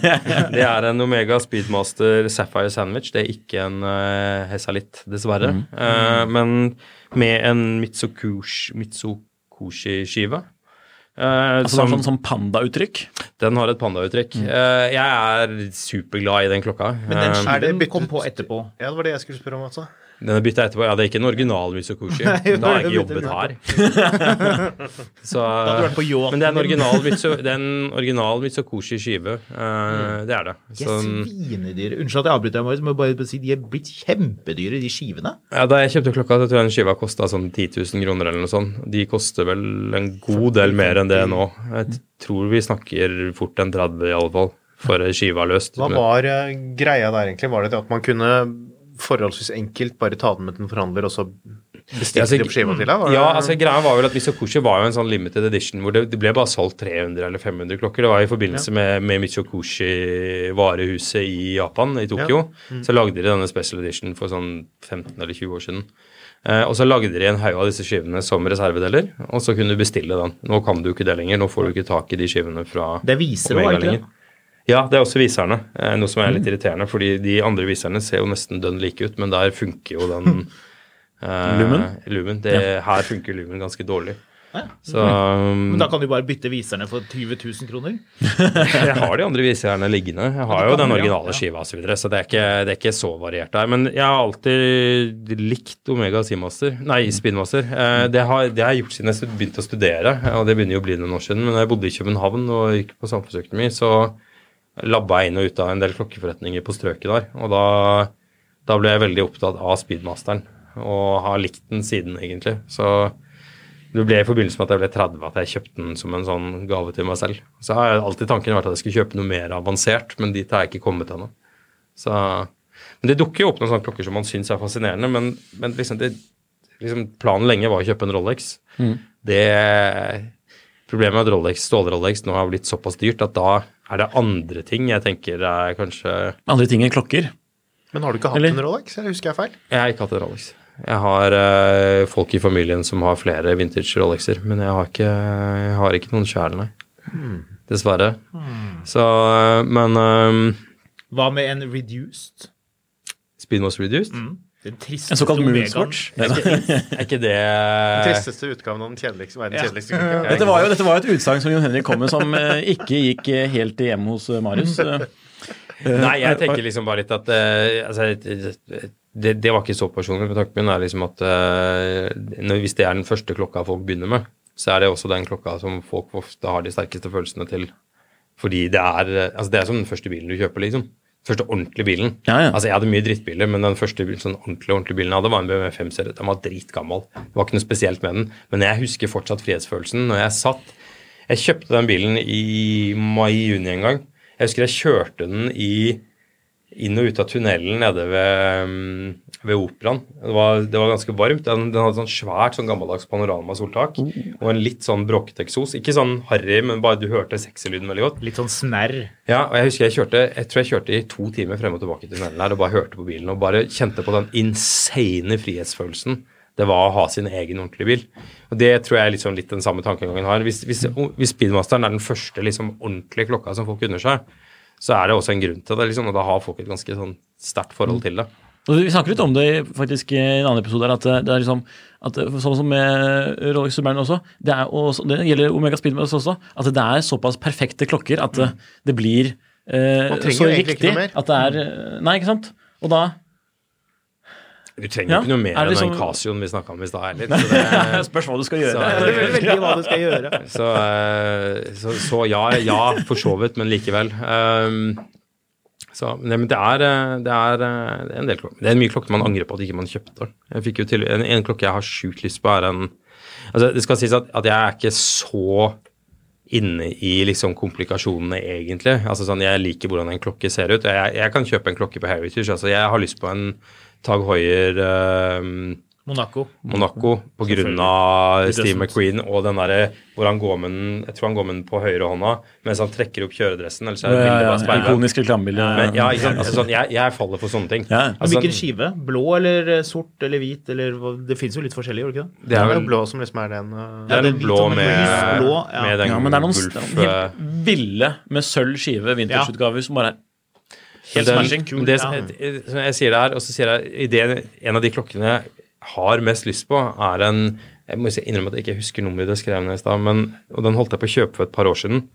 <laughs> Det er en Omega Speedmaster Sapphire Sandwich. Det er ikke en uh, Hesalitt, dessverre. Eh, men med en Mitsukushi- Mitsukoshi-skive. uh, Altså, som- sånn, sånn pandauttrykk. Den har et pandauttrykk. Eh, jeg er superglad i den klokka. Men den Eh, det skiven kom på etterpå. Ja, det var det jeg skulle spørre om, altså. Den er bytta etterpå. Ja, det er ikke en original Mitsukoshi. da har jeg ikke jobbet her. <laughs> Så, men det er en original, Mitsu, det er en original Mitsukoshi-skive. Uh, Det er det. De Så, svinedyre. Unnskyld at jeg avbryter deg, Marius, men bare si de er blitt kjempedyre, de skivene. Ja, Da jeg kjøpte klokka, så tror jeg den skiva kosta sånn 10 000 kroner eller noe sånt. De koster vel en god del mer enn det nå. Jeg tror vi snakker fort en 30 i alle fall, for skiva løst. Hva var eh, greia der egentlig? Var det det at man kunne forholdsvis enkelt bare ta den med til en forhandler, og så Ja, bestilte altså, de på skiva til deg? Ja, altså greia var vel at Mitsukoshi var jo en sånn limited edition hvor det, det ble bare solgt 300 eller 500 klokker. Det var i forbindelse med, med Mitsukoshi-varehuset i Japan, i Tokyo. Så lagde de denne special edition for sånn 15 eller 20 år siden. Eh, og så lagde de en haug av disse skivene som reservedeler, og så kunne du bestille den. Nå kan du ikke det lenger, nå får du ikke tak i de skivene fra Det viser det? lenger. Ja, det er også viserne. eh, Noe som er litt irriterende, fordi de andre viserne ser jo nesten dønn like ut, men der funker jo den <laughs> Eh, Lumen? Lumen. Det, Her funker Lumen ganske dårlig. Så um, Men da kan du bare bytte viserne for 20 000 kroner? <laughs> jeg har de andre viserne liggende. Jeg har jo den originale ja. skiva osv., så, videre, så det er, ikke, det er ikke så variert der. Men jeg har alltid likt Omega Seamaster, nei, Spinmaster. Eh, det, har, det har jeg gjort siden jeg begynte å studere, og det begynner jo å bli noen år siden. Men jeg bodde i København og gikk på samfunnsøkonomi, så labba jeg inn og ut av en del klokkeforretninger på strøket der. Og da, da ble jeg veldig opptatt av Speedmasteren, og har likt den siden, egentlig. Så det ble i forbindelse med at jeg ble 30 at jeg kjøpte den som en sånn gave til meg selv. Så har alltid tanken vært at jeg skulle kjøpe noe mer avansert, men dit har jeg ikke kommet ennå. Så Men det dukker jo opp noen sånne klokker som man syns er fascinerende, men, men liksom, det, liksom planen lenge var å kjøpe en Rolex. Det Problemet med at Rolex, stål-Rolex nå har blitt såpass dyrt at da er det andre ting jeg tenker er kanskje Andre ting enn klokker. Men har du ikke hatt Eller? en Rolex, eller husker jeg feil? Jeg har ikke hatt en Rolex. Jeg har eh, folk i familien som har flere vintage Rolexer, men jeg har ikke, jeg har ikke noen sjæl, nei. Dessverre. Så eh, Men um, Hva med en reduced? Speedmost Reduced? Triste En såkalt moonswatch. Er ikke <laughs> det Den tristeste utgaven av den kjedeligste, verdens Ja. kjedeligste klokke. Dette var jo, dette var jo et utsagn som Jon Henrik kom med, som eh, ikke gikk eh, helt hjem hos eh, Marius. <laughs> Nei, jeg tenker liksom bare litt at altså, det, det var ikke så personlig. Men tanken min er liksom at når, hvis det er den første klokka folk begynner med, så er det også den klokka som folk ofte har de sterkeste følelsene til. Fordi det er altså det er som den første bilen du kjøper, liksom. Første ordentlige bilen. Ja, ja. Altså Jeg hadde mye drittbiler, men den første sånn ordentlige, ordentlige bilen jeg hadde, var en BMW 5-serie. Den var dritgammel. Det var ikke noe spesielt med den. Men jeg husker fortsatt frihetsfølelsen når jeg satt Jeg kjøpte den bilen i mai-juni en gang. Jeg husker jeg kjørte den i inn og ut av tunnelen nede ved, mm, ved operaen. Det var, det var ganske varmt. Den, den hadde sånn svært sånn gammeldags panoramasoltak og en litt sånn bråkete eksos. Ikke sånn harry, men bare du hørte sexylyden veldig godt. Litt sånn snerr. Ja, og jeg husker jeg kjørte jeg tror jeg kjørte i to timer frem og tilbake til tunnelen her og bare hørte på bilen og bare kjente på den insane frihetsfølelsen det var å ha sin egen ordentlige bil. Og Det tror jeg er liksom litt den samme tankegangen har. Hvis, hvis, hvis Speedmasteren er den første liksom ordentlige klokka som folk unner seg, så er det også en grunn til det, liksom, og da har folk et ganske sånn sterkt forhold til det. Og Vi snakker litt om det faktisk i en annen episode, her, at det er liksom, at sånn som med Rolex Submarine også, det, er også, det gjelder Omega Speedmaster også, at det er såpass perfekte klokker at det, det blir eh, så riktig noe mer. at det er eh, Nei, ikke sant? Og da Du trenger Ja, ikke noe mer er enn den liksom- Casioen vi snakka om i stad heller. <laughs> Så, det, Spørs hva du skal gjøre. Så- Det veldig <laughs> hva du skal gjøre. så, eh, så, så ja, ja, for så vidt, men likevel. Um, så, men det er, eh, det er eh, det er en del klokker. Det er mye klokker man angrer på at ikke man kjøpte. Jeg fikk jo til, en, en klokke jeg har sjukt lyst på, er en altså Det skal sies at, at jeg er ikke så inne i liksom komplikasjonene, egentlig. Altså sånn, Jeg liker hvordan en klokke ser ut. Jeg, jeg kan kjøpe en klokke på Heritage. altså Jeg har lyst på en Tag Hoier eh, Monaco. Monaco på grunn av Steve McQueen og den derre hvor han går med den Jeg tror han går med den på høyre hånda mens han trekker opp kjøredressen. Ellers er det Ja, bildet ja, bare speilvendt. Ikonisk reklamebilde. Ja? Altså, sånn, jeg, jeg faller for sånne ting. Ja. Altså, Hvilken skive? Blå eller eh, sort eller hvit? Eller, det finnes jo litt forskjellig, gjør det ikke det? det er Det er blå som liksom er den uh, det er den blå sånn med, blå, ja. med den Ja, men det er noen Gulf, helt ville med sølv skive vintageutgaver som bare er helt den, smashing. men det, som ja. jeg, jeg sier det her, og så sier jeg ideen, en av de klokkene jeg har mest lyst på, er en Jeg må innrømme at jeg ikke husker nummeret det skrev ned i stad, og den holdt jeg på å kjøpe for et par år siden.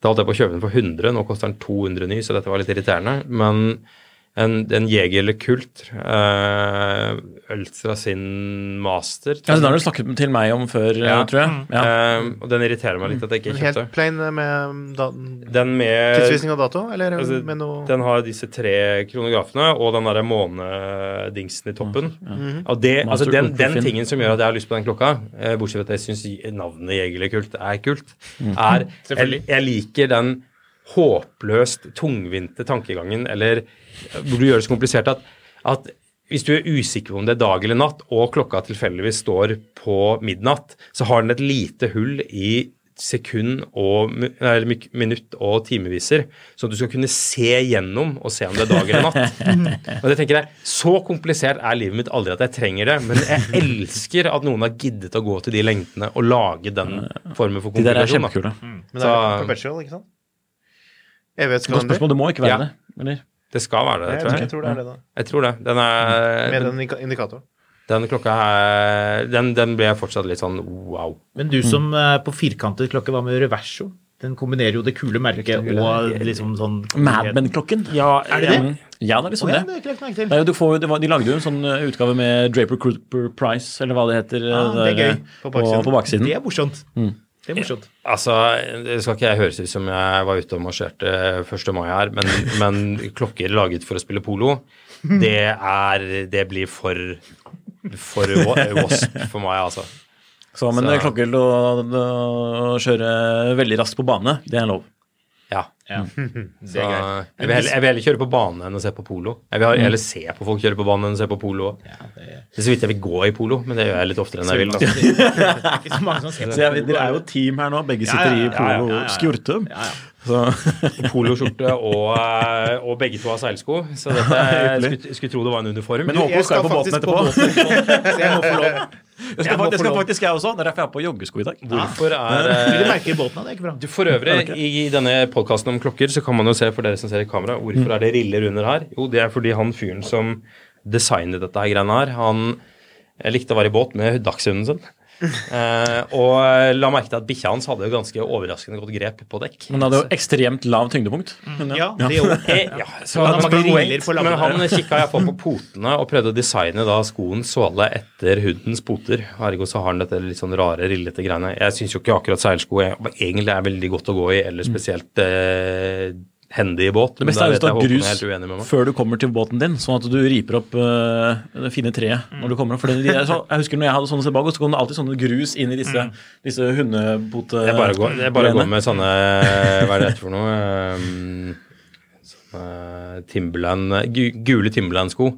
Da holdt jeg på å kjøpe den for 100, nå koster den 200 ny, så dette var litt irriterende. Men en, en Jeger eller Kult, uh, Ultra sin Master Ja, den har du snakket til meg om før, Ja. tror jeg. Ja. Uh, og den irriterer meg litt at jeg ikke kjøpte. helt plain med da, Den med tidsvisning og dato, eller Altså, med noe Den har disse tre kronografene og den derre månedingsen i toppen. Og det, altså den, den tingen som gjør at jeg har lyst på den klokka, uh, bortsett fra at jeg syns navnet Jegerlig kult er kult, er jeg, jeg liker den håpløst tungvinte tankegangen, eller hvor du gjør det så komplisert at, at hvis du er usikker på om det er dag eller natt, og klokka tilfeldigvis står på midnatt, så har den et lite hull i sekund og nei, minutt og timeviser, så du skal kunne se gjennom og se om det er dag eller natt. og det tenker jeg, Så komplisert er livet mitt aldri at jeg trenger det, men jeg elsker at noen har giddet å gå til de lengdene og lage den formen for De der er kjempekule. Mm. Men det er perpetual, ikke sant? Evighetskalender. spørsmål, det må ikke være Ja. det. Eller? Det skal være det, Jeg, tror jeg jeg. tror det er det, da. Jeg tror det. Den er, Med den, indikatoren. Den klokka her, den, den ble fortsatt litt sånn wow. Men du som er på firkantet klokke, hva med Reverso? Den kombinerer jo det kule merket og liksom sånn Madman-klokken. Ja, Er det det? Ja, det er liksom det. du får, det var, de lagde jo en sånn eh, utgave med Draper Cooper Price, eller hva det heter. eh, Ah, det er gøy. eh, På På, baksiden. på baksiden. Det er morsomt. Det er morsomt. Altså, det skal ikke jeg høres ut som jeg var ute og marsjerte 1. mai her, men, <laughs> men klokker laget for å spille polo, det er Det blir for for wa- wasp for meg, altså. Så, men Så. klokker til å, å kjøre veldig raskt på bane, det er lov. Ja. Ja. <laughs> Så jeg, vil heller, jeg vil heller kjøre på bane enn å se på polo. Jeg vil heller se på folk kjøre på bane enn å se på polo. Det er så vidt jeg vil gå i polo, men det gjør jeg litt oftere enn jeg vil. Da. Så mange som ser <laughs> på Så dere er jo team her nå, begge sitter Ja, ja, ja, i ja, ja, ja. Ja, ja. <laughs> Poloskjorte og, eh, og begge to har seilsko, så dette, <laughs> jeg skulle, skulle tro det var en uniform. Men Håkon Jeg skal skal jo på båten etterpå? på <laughs> etterpå. Så jeg må få lov. Det skal, Jeg faktisk- det skal faktisk jeg også. Det er derfor jeg har på joggesko i dag. Hvorfor er Vil du merke i båten? Det er ikke bra. du For øvrig, i denne podkasten om klokker, så kan man jo se for dere som ser i kamera, hvorfor er det riller under her? Jo, det er fordi han fyren som designet dette her greiene her, han eh, likte å være i båt med dagshunden sin. <laughs> Eh, og la merke til at bikkja hans hadde jo ganske overraskende godt grep på dekk. Men hadde jo ekstremt lav tyngdepunkt. Mm, Ja, det jo. <laughs> Eh, ja, så han men han kikka iallfall på potene og prøvde å designe da skoens såle etter hundens poter. Ergo så har han dette litt sånn rare, rillete greiene. Jeg syns jo ikke akkurat seilsko er, egentlig er veldig godt å gå i, eller spesielt eh, hendig i båt. Det beste er hvis du har grus før du kommer til båten din, sånn at du riper opp uh, det fine treet når du kommer opp. For de så, jeg husker når jeg hadde sånne Sebago, så kom det alltid sånne grus inn i disse, disse hundepote... Jeg bare går, bare går med sånne Hva er det heter for noe? <laughs> Um, sånne Timberland Gule Timberland-sko.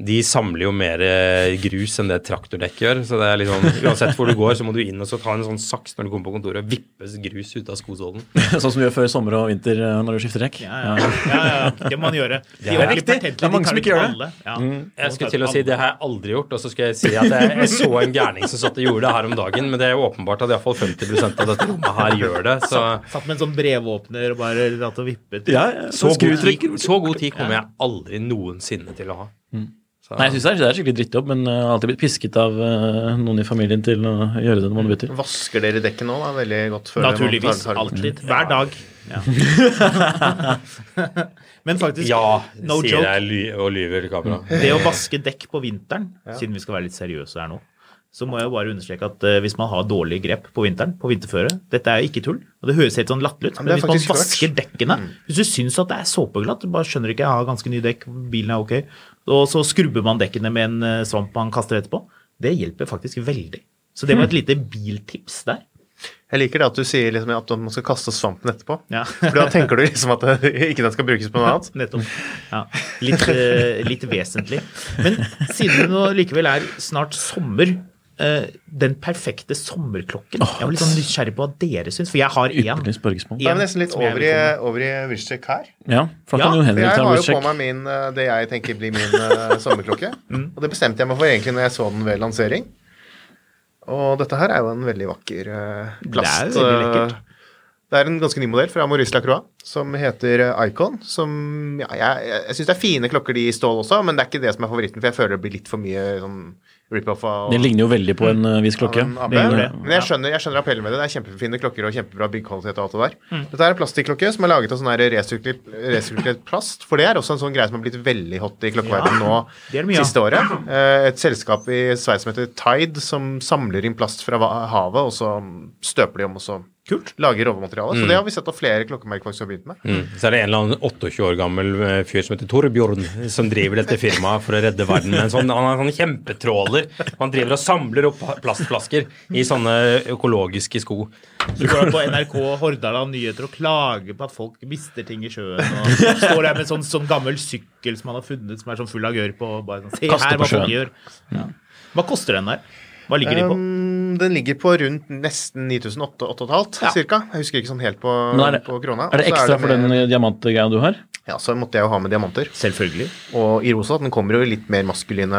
De samler jo mer eh, grus enn det traktordekk gjør. Så det er liksom, uansett hvor du går, så må du inn og så ta en sånn saks når du kommer på kontoret og vippes grus ut av skosålen. <laughs> sånn som vi gjør før sommer og vinter øh, når du skifter dekk. Ja, ja. ja, ja. Det må man gjøre. <laughs> De er riktig. Det er mange de som ikke gjør det. Ja. Jeg skulle til å si det har jeg aldri gjort, og så skal jeg si at jeg, jeg så en gærning som satt og gjorde det her om dagen, men det er jo åpenbart at iallfall 50% av dette rommet her gjør det. Så Satt med en sånn brevåpner og bare latt og vippet. Ja, ja. så god, tid, så god tid kommer jeg aldri noensinne til å ha. Så, Nei, jeg syns det, er- det skikkelig drittjobb, men jeg har alltid blitt pisket av øh, noen i familien til å gjøre det når man bytter. Vasker dere dekket nå, da? Veldig godt. før man Naturligvis. tar- tar- Alltid. Hver dag. Ja. <laughs> Men faktisk, Ja, no sier joke. jeg og lyver til kamera. Det å vaske dekk på vinteren, siden vi skal være litt seriøse her nå, så må jeg jo bare understreke at eh, hvis man har dårlig grep på vinteren, på vinterføre Dette er jo ikke tull, og det høres helt sånn latterlig ut, men men er hvis man vasker hørt. dekkene Hvis du syns at det er såpeglatt, du bare skjønner ikke, jeg har ganske nye dekk, bilen er ok, og så skrubber man dekkene med en eh, svamp man kaster etterpå, det hjelper faktisk veldig. Så det var et lite biltips der. Jeg liker det at du sier liksom at man skal kaste svampen etterpå. Ja. For da tenker du liksom at det, <laughs> ikke den skal brukes på noe annet. <laughs> Nettopp. Ja, litt, eh, litt vesentlig. Men siden det nå likevel er snart sommer, eh, den perfekte sommerklokken Jeg var litt sånn nysgjerrig på hva dere syns, for jeg har én. Det er nesten litt over i, over i vrysjekk her. Ja, for Ja, Henrik jeg har jo på meg min, eh, det jeg tenker blir min uh, <laughs> sommerklokke. Og det bestemte jeg meg for egentlig når jeg så den ved lansering. Og dette her er jo en veldig vakker uh, plast. Det er veldig lekkert. Det er en ganske ny modell fra Maurice Lacroix som heter Icon. Som, ja, jeg jeg, jeg syns det er fine klokker de i stål også, men det er ikke det som er favoritten, for jeg føler det blir litt for mye sånn rip-off av Det ligner jo veldig på en øh, viss klokke. en. Men jeg skjønner, jeg skjønner appellen med det. Det er kjempefine klokker og kjempebra byggkvalitet og alt det der. Mm. Dette er en plastikklokke som er laget av sånn resirkulert, plast. For det er også en sånn greie som har blitt veldig hot i klokkeverdenen nå det det siste året. Eh, Et selskap i Sveits som heter Tide, som samler inn plast fra havet, og så støper de om og så Kult. lager råmateriale. Så det har vi sett at flere klokkemerker faktisk har begynt med. Mm. Så er det en eller annen 28 år gammel eh, fyr som heter Torbjørn, som driver dette firmaet for å redde verden med en sånn, han har sånne sånn kjempetråler. Han driver og samler opp plastflasker i sånne økologiske sko. Du går på NRK Hordaland Nyheter og klager på at folk mister ting i sjøen. Og står der med en sånn, sånn gammel sykkel som han har funnet som er sånn full av gørr på. og Bare sånn, Se Kaster her hva folk gjør. Ja. Hva koster den der? Hva ligger de på? Den ligger på rundt nesten 9800 Ja. cirka. Jeg husker ikke sånn helt på, er det, på krona. er det Og så ekstra for den øh, diamantgreia du har? Ja, så måtte jeg jo ha med diamanter. Selvfølgelig. Og i rosa, den kommer jo i litt mer maskuline,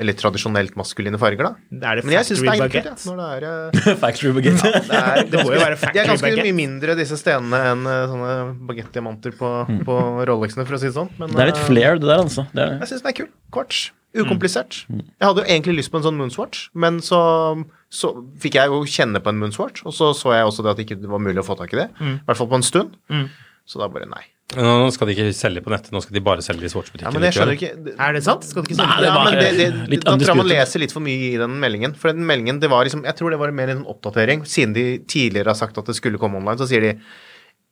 eller tradisjonelt maskuline farger, da. Er det Men jeg syns det factory er enkelt, ja, baguette? når det er eh, <laughs> Factory baguette. det er <laughs> Det må jo være De er ganske baguette. mye mindre, disse stenene, enn eh, sånne bagettdiamanter på, på Rolexene, for å si det sånn. Men Det er litt eh, flair, det der, altså. Det er jeg syns den er kul. Quartz. Ukomplisert. Jeg hadde jo egentlig lyst på en sånn Moonswatch, men så, så fikk jeg jo kjenne på en munnsvart, og så så jeg også det at det ikke var mulig å få tak i det. I hvert fall på en stund. Så da bare nei. Nå skal de ikke selge på nettet, nå skal de bare selge i Ja, men jeg skjønner ikke Er det sant? Skal de ikke Nei, selge det ja, men det, det, litt da tror jeg man leser litt for mye i den meldingen. For den meldingen, det var liksom Jeg tror det var mer en oppdatering. Siden de tidligere har sagt at det skulle komme online, så sier de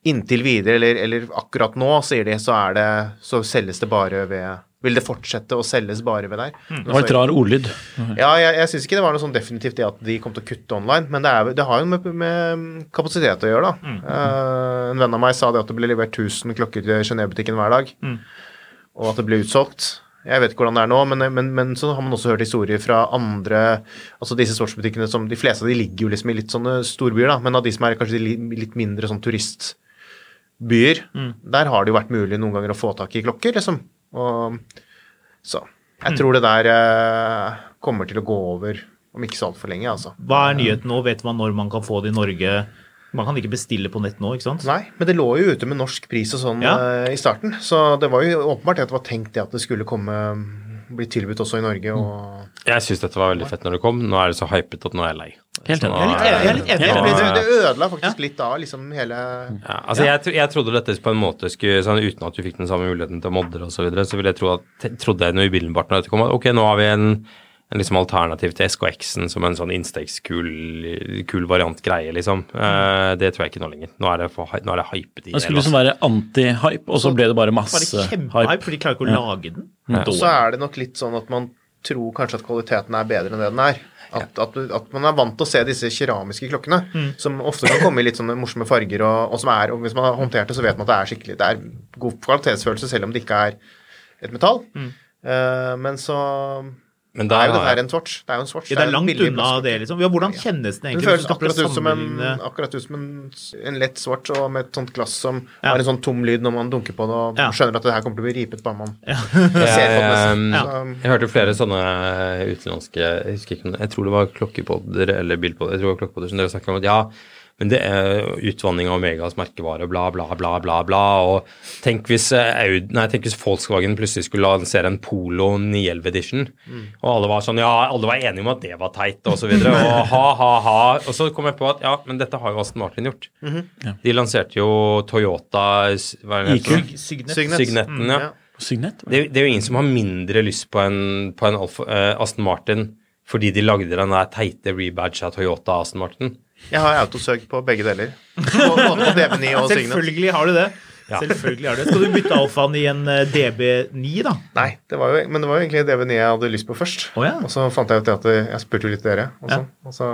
inntil videre, eller, eller akkurat nå, sier de, så er det Så selges det bare ved Vil det fortsette å selges bare ved der? Det var litt rar ordlyd. Ja, jeg, jeg syns ikke det var noe sånn definitivt det at de kom til å kutte online, men det, er, det har jo med, med kapasitet å gjøre, da. Eh, en venn av meg sa det at det ble levert 1000 klokker til Genéve-butikken hver dag, og at det ble utsolgt. Jeg vet ikke hvordan det er nå, men, men, men så har man også hørt historier fra andre Altså disse sportsbutikkene som De fleste av de ligger jo liksom i litt sånne storbyer, da, men av de som er kanskje litt mindre sånn turistbyer, der har det jo vært mulig noen ganger å få tak i klokker, liksom. Og så jeg tror det der eh, kommer til å gå over om ikke så altfor lenge, altså. Hva er nyheten nå? Vet man når man kan få det i Norge? Man kan ikke bestille på nett nå, ikke sant? Nei, men det lå jo ute med norsk pris og sånn Ja. eh, i starten, så det var jo åpenbart at det var tenkt det at det skulle komme bli tilbudt også i Norge og Jeg syns dette var veldig fett når det kom. Nå er det så hypet at nå er jeg lei. Helt enig. Jeg er litt det, det ødela faktisk litt av liksom hele Ja, altså jeg, jeg trodde dette på en måte skulle sånn, Uten at du fikk den samme muligheten til å modde og så videre, så ville jeg tro at, trodde jeg noe umiddelbart når dette kom, at ok, nå har vi en, en liksom alternativ til SKX-en som en sånn innstegskul variant greie, liksom. Uh, det tror jeg ikke nå lenger. Nå er det, for, nå er det hypet i Det skulle liksom være anti-hype, og så ble det bare masse kjempehype, hype. for de klarer ikke å lage den? Ja. så er det nok litt sånn at man tror kanskje at kvaliteten er bedre enn det den er. At, at, at man er vant til å se disse keramiske klokkene, som ofte kan komme i litt sånne morsomme farger, og, og som er, og hvis man har håndtert det, så vet man at det er skikkelig Det er god kvalitetsfølelse selv om det ikke er et metall. Eh, men så Men det er jo det her en swatch. Det er jo en swatch. Ja, det er langt langt er unna det, liksom. Ja, hvordan kjennes den Den egentlig? føles du skal akkurat ut som, en, akkurat ut som en, en lett swatch og med et sånt glass som Ja. har en sånn tom lyd når man dunker på det, og Ja. skjønner at det her kommer til å bli ripet bare man Ja. <laughs> ser på det. nesten. <laughs> Jeg, jeg hørte flere sånne utenlandske Jeg husker ikke om det- Jeg tror det var klokkepodder eller bilpodder. Jeg tror det var klokkepodder som dere snakket om at ja, men det er utvanning av Omegas merkevare, bla, bla, bla, bla, bla. Og tenk hvis, eh, Aud, nei, tenk hvis Volkswagen plutselig skulle lansere en Polo 911 Edition, og alle var sånn Ja, alle var enige om at det var teit, og så videre. Og <laughs> ha, ha, ha. Og så kom jeg på at ja, men dette har jo Aston Martin gjort. De lanserte jo Toyota s- hva er det IQ. heter? Signet. Signet. Signetten, ja. ja. Signet? Det, det er jo ingen som har mindre lyst på en, på en Alfa, uh, Aston Martin fordi de lagde den der teite rebadge av Toyota Aston Martin. Jeg har autosøk på begge deler. Både på DB9 og Signet. Selvfølgelig har du det. Ja. Selvfølgelig har du det. Skal du bytte alfaen i en eh, DB9, da? Nei, det var jo, men det var jo egentlig DB9 jeg hadde lyst på først. Oh, ja. Og så fant jeg ut det at jeg spurte jo litt dere også. Ja. Og så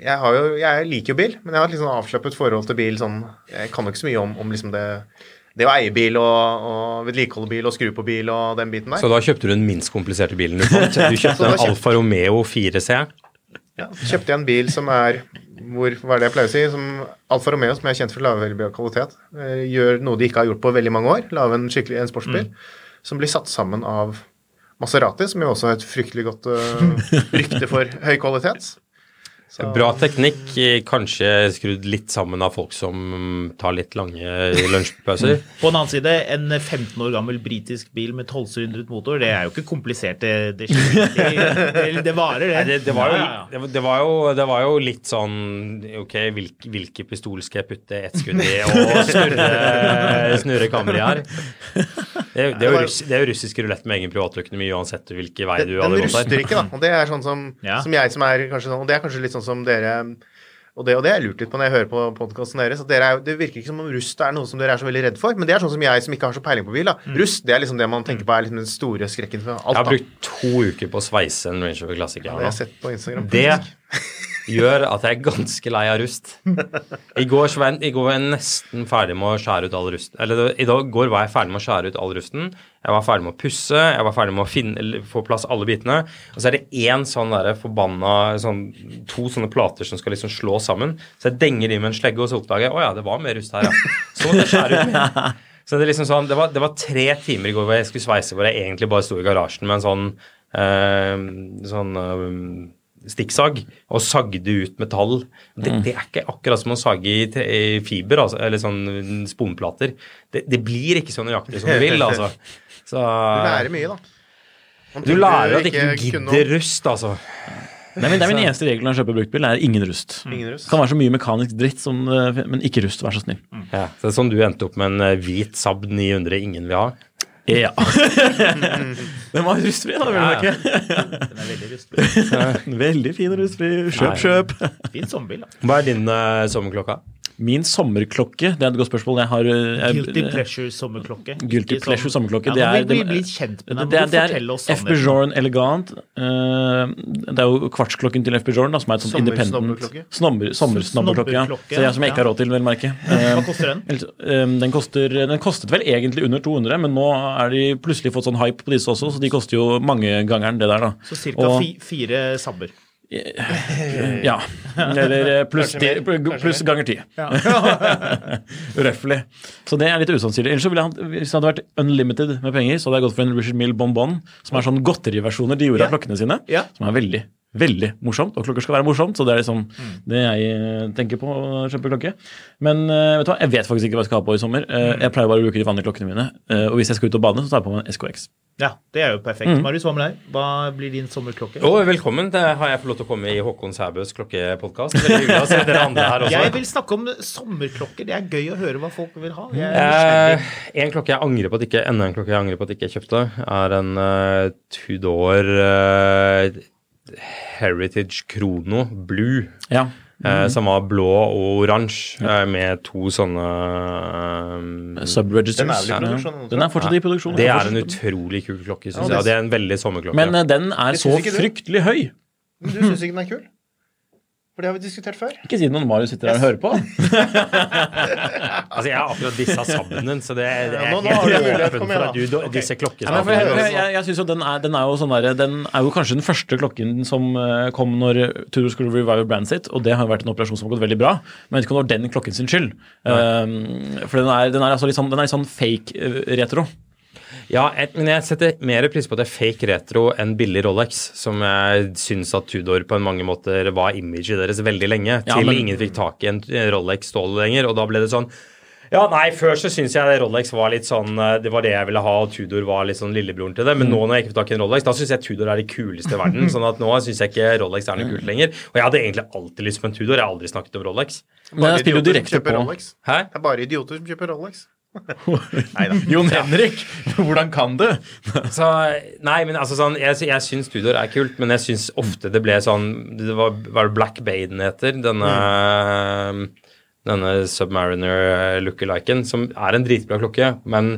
jeg, har jo, jeg liker jo bil, men jeg har et litt sånn avslappet forhold til bil. Sånn, jeg kan jo ikke så mye om, om liksom det, det å eie bil og, og vedlikeholde bil og skru på bil og den biten der. Så da kjøpte du den minst kompliserte bilen du fant. Du kjøpte <laughs> en Alfa Romeo 4C. Ja, så kjøpte jeg en bil som er hvor, hva er det jeg pleier å si, som Alfa Romeo, som jeg er kjent for bra kvalitet, eh, gjør noe de ikke har gjort på veldig mange år. Lage en skikkelig en sportsbil som blir satt sammen av Maserati, som jo også har et fryktelig godt uh, <laughs> rykte for høy kvalitet. Bra teknikk, kanskje skrudd litt sammen av folk som tar litt lange lunsjpauser. <laughs> På en annen side, en 15 år gammel britisk bil med 12-sylindret motor, det er jo ikke komplisert. Det, det, det, det varer, det. Nei, det, det, var jo, var- det, var jo, det var jo litt sånn Ok, hvilke, hvilke pistol skal jeg putte ett skudd i og snurre, snurre kammeret i her? <laughs> Det, det, er jo russ, det er jo russisk rulett med egen privatøkonomi uansett hvilken vei du hadde gått ruster ikke, da. Og det er sånn som, Ja. som jeg som er kanskje sånn, og det er kanskje litt sånn som dere og det, og det er lurt litt på når jeg hører på podkasten deres. at dere er, Det virker ikke som om rust er noe som dere er så veldig redd for. Men det er sånn som jeg som ikke har så peiling på bil. da. Rust det er liksom det man tenker på er liksom den store skrekken for alt. Jeg har brukt to uker på å sveise en Range Rover Classic. Det har jeg sett på Instagram. Det gjør at jeg er ganske lei av rust. I går, jeg, I går var jeg nesten ferdig med å skjære ut all rusten. Eller i går var jeg ferdig med å skjære ut all rusten. Jeg var ferdig med å pusse, jeg var ferdig med å finne, få plass alle bitene. Og så er det én sånn derre forbanna sånn, To sånne plater som skal liksom slå sammen. Så jeg denger i med en slegge, og så oppdager jeg å ja, det var mer rust her, ja. Så måtte jeg skjære ut mer. <laughs> Så det liksom sånn, det var, det var tre timer i går hvor jeg skulle sveise, hvor jeg egentlig bare sto i garasjen med en sånn eh, sånn eh, stikksag og sagde ut metall. Det, Mm. det er ikke akkurat som å sage i, fiber, altså, eller sånn sponplater. Det, det blir ikke så nøyaktig som du vil, altså. <laughs> Så, Du lærer mye, da. Man du lærer at ikke du gidder rust, altså. Er min, det er min eneste regel når jeg kjøper bruktbil, er ingen rust. Ingen rust. Det kan være så mye mekanisk dritt, som, eh, men ikke rust, vær så snill. Ja, så det er sånn du endte opp med en eh, hvit Saab 900 ingen vil ha. Ja. <laughs> <laughs> Den var rustfri, da, ja. merke. Den er veldig rustfri. <laughs> Veldig fin rustfri. Kjøp, kjøp. Fin sommerbil, da. Hva er din uh, sommerklokka? Min sommerklokke, det er et godt spørsmål. Jeg har eh, jeg, Guilty pleasure sommerklokke. <laughs> Guilty Ikke sånn-. Ja, det er, deg. det, det, er- det er oss FB sannheten? Elegant. Uh, det er jo kvartsklokken til FB Jorn, som er et sånt independent Sommersnobberklokke? Sommer, Sommersnobberklokke. Ja. Så jeg som jeg ikke har råd til, vel merke. merke. <laughs> Hva Eh, koster den? Den, koster, den kostet vel egentlig under 200, men nå er de plutselig fått sånn hype på disse også, så de koster jo mangegangeren det der, da. Så ca. Fire sabber. Ja. Eller eh, pluss pluss ganger ti. <laughs> Røftlig. Så det er litt usannsynlig. Ellers så ville han, Hvis det hadde vært unlimited med penger, så hadde jeg gått for en Richard Mill Bonbon, som er sånn godteriversjoner de gjorde av klokkene sine. Som er veldig, veldig morsomt. Og klokker skal være morsomt, så det er liksom Mm. det jeg eh, tenker på å kjøpe klokke. Men eh, vet du hva, jeg vet faktisk ikke hva jeg skal ha på i sommer. Mm. Jeg pleier bare å bruke de vanlige klokkene mine. Eh, Og hvis jeg skal ut og bade, så tar jeg på meg en SKX. Ja, det er jo perfekt. Mm. Marius, hva med deg? Hva blir din sommerklokke? Å, velkommen. Det har jeg fått lov til å komme i Håkon Sæbøs klokkepodkast. Veldig hyggelig å se dere andre her også. Jeg vil snakke om sommerklokker. Det er gøy å høre hva folk vil ha. Jeg. Eh, en klokke jeg angrer på at ikke enda en klokke jeg angrer på at ikke jeg kjøpte, er en uh, Tudor eh, Heritage Krono Blue. Ja. eh, som var blå og oransje, eh, med to sånne um, Subregisters. Den er Ja. den er fortsatt i produksjon. Det er en utrolig kul klokke, syns Ja, jeg. det- det er en veldig sommerklokke. Men den er så fryktelig høy. Men du syns ikke den er kul? For det har vi diskutert før. Ikke si det når Marius sitter der og hører på. <laughs> altså, jeg har akkurat dissa sammen så det er, det er Ja, nå- nå helt du mulighet. for at du okay. do- disse Ja, jeg, jeg, jeg, synes jo den er, den er jo sånn der, den er jo kanskje den første klokken som eh, kom når Tudor skulle revive brandet sitt, og det har jo vært en operasjon som har gått veldig bra. Men jeg vet ikke om det var den klokken sin skyld. Um, for den er, den er altså litt sånn, den er litt sånn fake eh, retro. Ja, jeg, men jeg setter mer pris på det fake retro enn billig Rolex, som jeg syns at Tudor på en mange måter var imaget deres veldig lenge, Ja, til men- ingen fikk tak i en Rolex stål lenger, og da ble det sånn ja, nei, Før så syns jeg Rolex var litt sånn eh, Det var det jeg ville ha, og Tudor var litt sånn lillebroren til det. Men nå når jeg ikke får tak i en Rolex, da syns jeg Tudor er det kuleste i verden. <laughs> sånn at nå syns jeg ikke Rolex er noe kult lenger. Og jeg hadde egentlig alltid lyst på en Tudor. Jeg har aldri snakket om Rolex. Men jeg spiller jo idioter som direkte på Rolex. Hæ? Det er bare idioter som kjøper Rolex. Jon Henrik, hvordan kan du? Så, nei, men altså sånn Jeg, jeg syns Tudor er kult, men jeg syns ofte det ble sånn Det var, var det Black Baden heter, denne Denne Submariner lookaliken, som er en dritbra klokke, men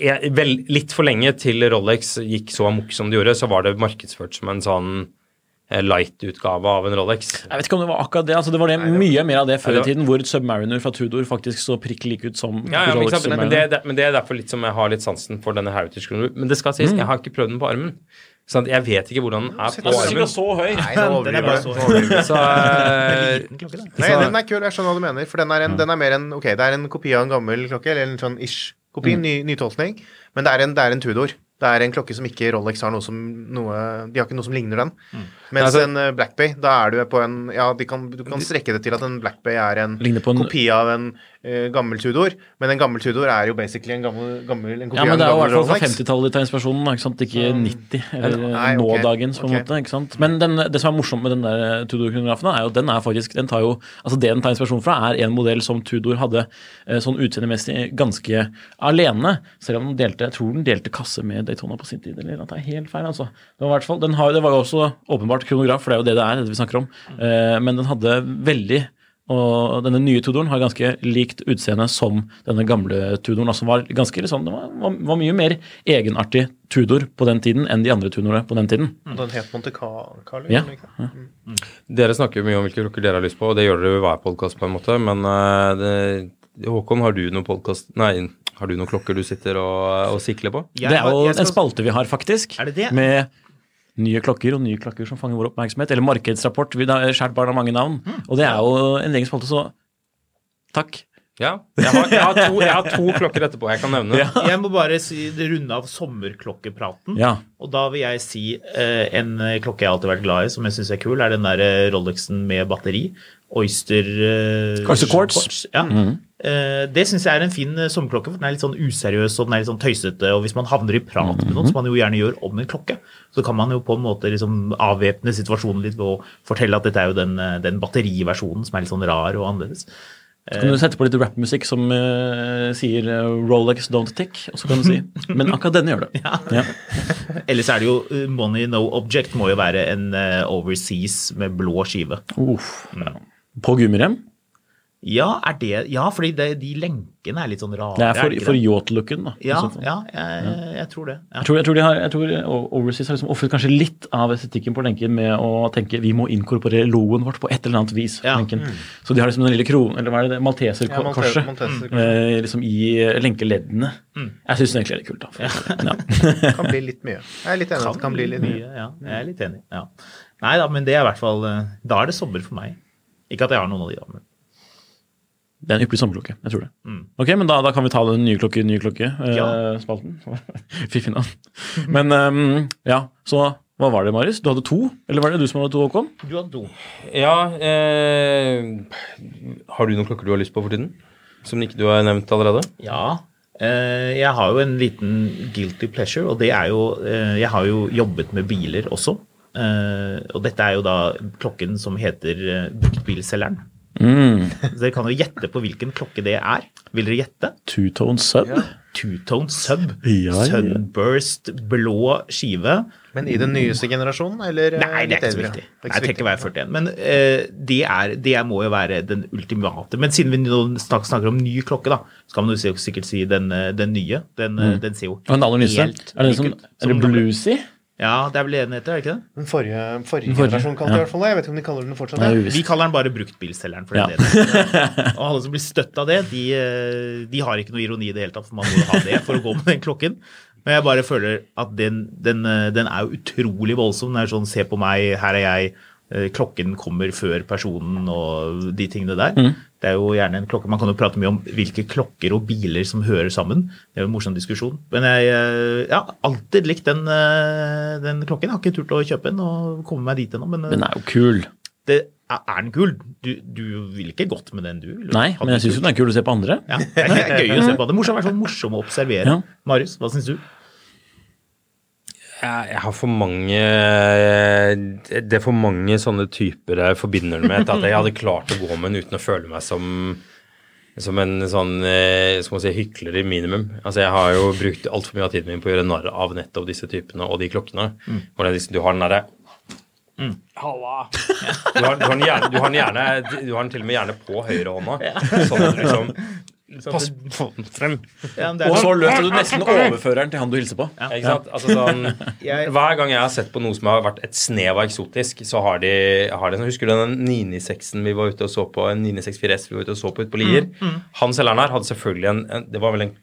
jeg, vel, litt for lenge til Rolex gikk så amok som de gjorde, så var det markedsført som en sånn eh, light-utgave av en Rolex. Jeg vet ikke om det var akkurat det. altså Det var det, mye mer av det før Nei, det i tiden, hvor Submariner fra Tudor faktisk så prikk lik ut som Ja, ja, Rolex men, men, det, det, men det er derfor litt som jeg har litt sansen for denne Heritage Chrono. Men det skal sies, jeg har ikke prøvd den på armen. Sånn, at jeg vet ikke hvordan den er på Den er armen. så høy. Nei, Den er bare så høy. Så, eh, klokke. Nei, den er kul. Jeg skjønner hva du mener. For den er, en, den er mer en Ok, det er en kopi av en gammel klokke, eller en sånn ish kopi, ny, nytolkning, men det er en, det er en Tudor. Det er en klokke som ikke Rolex har noe som noe, De har ikke noe som ligner den. Mm. Mens Altså- en eh, Black Bay, da er du på en Ja, kan, du kan strekke det til at en Black Bay er en en- kopi av en gammel Tudor, men en gammel Tudor er jo basically en gammel, gammel en Ja, men det er jo i hvert fall fra 50-tallet de tar inspirasjonen, ikke sant? ikke 90, eller Nei, okay. nådagens, på en okay. måte. ikke sant? Men den, det som er morsomt med den der Tudor-kronografen, er jo den er faktisk den tar jo, altså Det den tar inspirasjon fra, er en modell som Tudor hadde eh, sånn utseendemessig ganske alene. Selv om den delte, jeg tror den delte kasse med Daytona på sin tid. eller at det er helt feil, altså. Det var, i hvert fall, den har, det var jo også åpenbart kronograf, for det er jo det det er, det vi snakker om. Eh, men den hadde veldig og denne nye Tudoren har ganske likt utseende som denne gamle Tudoren. Altså var ganske liksom, Det var, var, mye mer egenartig Tudor på den tiden enn de andre Tudorene på den tiden. Den het Monte Carlo. Ja. ja. Mm. Dere snakker mye om hvilke klokker dere har lyst på, og det gjør dere jo hver podkast på en måte, men eh, det, Håkon, har du noen podkast Nei, har du noen klokker du sitter og, og sikler på? Jeg det er jo skal- en spalte vi har, faktisk. Er det det? Med nye klokker og nye klokker som fanger vår oppmerksomhet. Eller markedsrapport. Vi har skjært barn av mange navn. Mm. Og det er jo en egen spalte, så takk. Ja. Jeg har, jeg har, to, jeg har to klokker etterpå jeg kan nevne. Ja. Jeg må bare si, runde av sommerklokkepraten. Ja. Og da vil jeg si eh, en klokke jeg alltid har vært glad i, som jeg syns er kul, er den der eh, Rolexen med batteri. Oyster uh, Oyster Quartz. Ja. Eh, det syns jeg er en fin eh, sommerklokke, for den er litt sånn useriøs og den er litt sånn tøysete. Og hvis man havner i prat med noen, som man jo gjerne gjør om en klokke, så kan man jo på en måte liksom avvæpne situasjonen litt ved å fortelle at dette er jo den, den batteriversjonen som er litt sånn rar og annerledes. Så kan du sette på litt rappmusikk som uh, sier Rolex don't tick, og så kan du si <laughs> Men akkurat denne gjør det. Ja. <laughs> Ellers er det jo Money No Object må jo være en uh, overseas med blå skive. Uff. På gummirem? Ja, er det, ja fordi det, de lenkene er litt sånn rare. Det er for, det for yacht-looken. da. Ja, ja jeg, jeg tror det. Ja. Jeg tror, jeg tror, de har, jeg tror Overseas har liksom ofret kanskje litt av estetikken på lenken med å tenke vi må inkorporere logoen vårt på et eller annet vis. Ja. Mm. Så de har liksom den lille kronen, eller hva er det, malteserkorset Malteserkorset. eh, liksom i eh, lenkeleddene. Mm. Jeg syns det egentlig er litt kult. da. For, ja. Kan bli litt mye. Jeg er litt enig kan, det kan bli litt mye. Ja, jeg er litt enig. Ja. Nei da, men det er i hvert fall eh, Da er det sommer for meg. Ikke at jeg har noen av de, da. Men. Det er en ypperlig sommerklokke. Jeg tror det. Mm. Ok, men da, da kan vi ta den nye klokke, nye klokke-spalten. <laughs> Fiffig navn. Men um, ja, så hva var det, Marius? Du hadde to? Eller var det du som hadde to, Håkon? Du hadde to. Ja, eh, har du noen klokker du har lyst på for tiden? Som ikke du har nevnt allerede? Ja. eh, Jeg har jo en liten guilty pleasure, og det er jo eh, Jeg har jo jobbet med biler også. Eh, Og dette er jo da klokken som heter eh, Bruktbilselgeren. Mm. <laughs> Så Dere kan jo gjette på hvilken klokke det er. Vil dere gjette? Two-tone sub? Two-tone sub. Ja, ja. Sunburst, blå skive. Men i den nyeste generasjonen, eller? eh, Nei, det er ikke så viktig. Det Nei, ikke jeg trenger viktig. være 41. Men uh, det, er, det må jo være den ultimate. Men siden vi nå snak- snakker om ny klokke, da, så kan man jo sikkert si den, den nye. Den, mm. den ser jo Og den aller nyeste? helt Er det, lik som, er det bluesy? Ja, det er vel det den heter, er det ikke det? Den forrige, forrige, Den forrige, generasjonen kalte ja. det i hvert fall det. Jeg vet ikke om de kaller den fortsatt det. Nei, Vi kaller den bare bruktbilselgeren. For Ja. det er. Og alle som blir støtt av det, de, eh, de har ikke noe ironi i det hele tatt, for man må ha det for å gå med den klokken. Men jeg bare føler at den, den, eh, den er jo utrolig voldsom. Den er sånn 'se på meg, her er jeg', eh, klokken kommer før personen og de tingene der. Mm. Det er jo gjerne en klokke, Man kan jo prate mye om hvilke klokker og biler som hører sammen. Det er jo en morsom diskusjon. Men jeg har ja, har alltid likt den, eh, den klokken. Jeg har ikke turt å kjøpe den og komme meg dit ennå. Men eh, Den er jo kul. det, er er den kul? Du, du vil ikke gått med den, du? Vil Nei, men jeg syns den er kul å se på andre. Ja, det er gøy å se på. <laughs> Det er morsomt, i hvert fall morsom å observere. Ja. Marius, hva syns du? Jeg, jeg har for mange Det er for mange sånne typer jeg forbinder det med at jeg hadde klart å gå med den uten å føle meg som som en sånn eh, skal man si, hykler i minimum. Altså Jeg har jo brukt altfor mye av tiden min på å gjøre narr av nettopp disse typene og de klokkene. Hvor det er liksom, du har den derre Halla! Du har, du, har den gjerne, du, har den gjerne, du har den til og med gjerne på høyrehånda. Sånn at du liksom Pass få den frem. Ja, men det er Og så løper du nesten <laughs> overføreren til han du hilser på. Ikke sant? Altså sånn, <laughs> hver gang jeg har sett på noe som har vært et snev av eksotisk, så har de, har de sånn, Husker du den 996-en vi var ute og så på, en 964 S vi var ute og så på ute på Lier? Han selgeren her hadde selvfølgelig en, en Det var vel en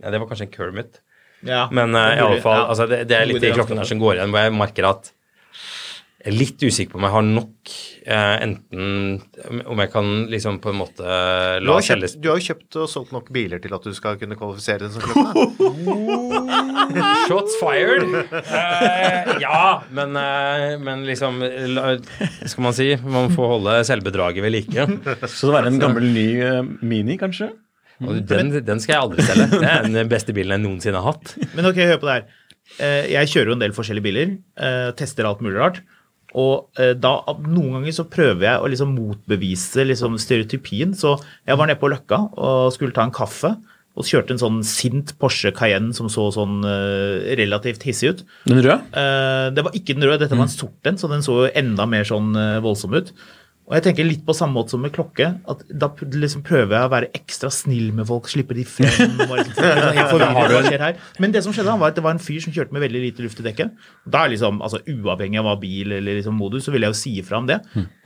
ja, det var kanskje en Kermit. Ja, Men uh, i alle fall, ja. altså, det, det er litt i klokken de klokkene skaffe. her som går igjen, hvor jeg merker at Jeg er litt usikker på om jeg har nok eh, enten Om jeg kan liksom på en måte la selge du har jo kjøpt og solgt nok biler til at du skal kunne kvalifisere den som <laughs> klokke. Shots fired! Eh, ja, men, eh, men liksom la, Skal man si? Man får holde selvbedraget ved like. Så det var en gammel ny uh, Mini, kanskje? Og den, den skal jeg aldri selge. Det er den beste bilen jeg noensinne har hatt. Men ok, hør på det her. Eh, Jeg kjører jo en del forskjellige biler. eh, Tester alt mulig rart. Og eh, da, noen ganger så prøver jeg å liksom motbevise liksom stereotypien. Så jeg var nede på Løkka og skulle ta en kaffe. Og kjørte en sånn sint Porsche Cayenne som så sånn eh, relativt hissig ut. Den røde? Eh, Det var ikke den røde, dette var en sort en, så den så jo enda mer sånn voldsom ut. Og jeg tenker litt på samme måte som med klokke, at da liksom prøver jeg å være ekstra snill med folk, slippe de frem. og liksom, <laughs> her? Men det som skjedde, var at det var en fyr som kjørte med veldig lite luft i dekket. Da er liksom, altså Uavhengig av hva bil eller liksom modus, så ville jeg jo si ifra om det.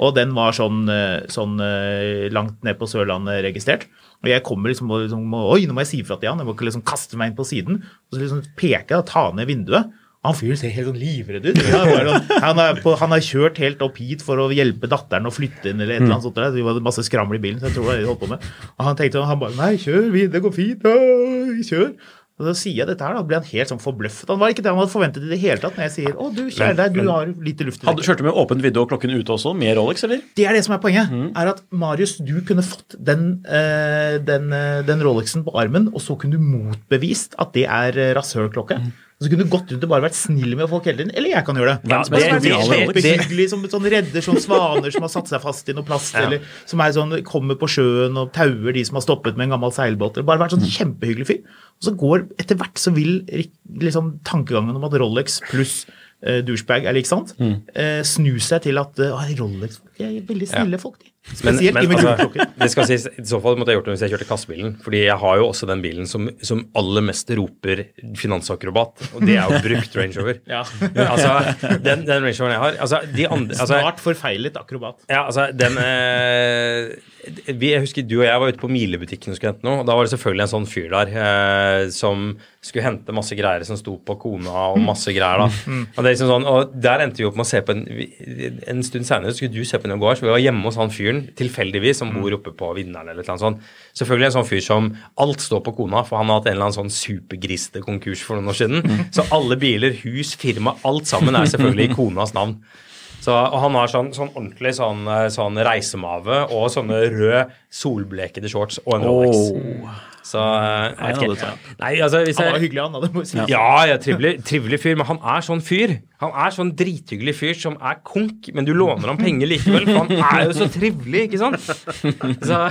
Og den var sånn, eh, sånn eh, langt ned på Sørlandet registrert. Og jeg kommer liksom og liksom, Oi, nå må jeg si ifra til han. Jeg må ikke liksom kaste meg inn på siden. Og så liksom peker jeg og tar ned vinduet. Han fyren ser helt sånn livredd ut. Han, sånn- han, på, han har kjørt helt opp hit for å hjelpe datteren å flytte inn, eller et eller annet sånt. Det var masse skraml i bilen, så jeg tror det var det de holdt på med. Og han tenkte, han bare Nei, kjør, vi, det går fint. Åh, kjør. Og så sier jeg dette her, da blir han helt sånn forbløffet. Han var ikke det han hadde forventet i det hele tatt når jeg sier å du, kjære deg, du har lite luft i du kjørte du med åpent vindu og klokken ute også, med Rolex, eller? Det er det som er poenget. er at Marius, du kunne fått den, eh, den, eh, den Rolexen på armen, og så kunne du motbevist at det er eh, rasørklokke. Og så kunne du gått rundt og bare vært snill med folk hele tiden. Eller jeg kan gjøre det. Ja, det, det, det, er det hyggelig, som sånn redder sånn svaner som har satt seg fast i noe plast, eller som er sånn, kommer på sjøen og tauer de som har stoppet med en gammel seilbåt. Bare vært sånn kjempehyggelig fyr. Og så går etter hvert så vil liksom tankegangen om at Rolex pluss eh, douchebag er lik sant, eh, snu seg til at eh, Rolex er veldig snille folk, de. Men, Spesielt men altså, det skal sies, I så fall måtte jeg gjort det hvis jeg kjørte kassebilen. Fordi jeg har jo også den bilen som, som aller mest roper finansakrobat, og det er jo brukt Range Rover. Ja. Altså, den, den Range Roveren jeg har altså, de andre, altså, Snart forfeilet akrobat. Ja, altså, den eh, vi, Jeg husker du og jeg var ute på Milebutikken og skulle hente noe, og da var det selvfølgelig en sånn fyr der eh, som skulle hente masse greier som sto på kona og masse greier, da. Og, det er liksom sånn, og der endte vi opp med å se på en En stund senere skulle du se på en gård, går, så vi var hjemme hos han fyren tilfeldigvis som bor oppe på Vinneren eller annet sånt. Selvfølgelig en sånn fyr som alt står på kona, for han har hatt en eller annen sånn supergriste konkurs for noen år siden. Så alle biler, hus, firma, alt sammen er selvfølgelig i konas navn. Så, og han har sånn, sånn ordentlig sånn, eh, sånn reisemave og sånne røde solblekede shorts og en Rolex. Så eh, jeg vet ikke. Nei, altså hvis Han var hyggelig, han. Det må jeg si. ja, ja, trivelig, trivelig fyr, men han er sånn fyr. Han er sånn drithyggelig fyr som er konk, men du låner ham penger likevel, for han er jo så trivelig, ikke sant? Så,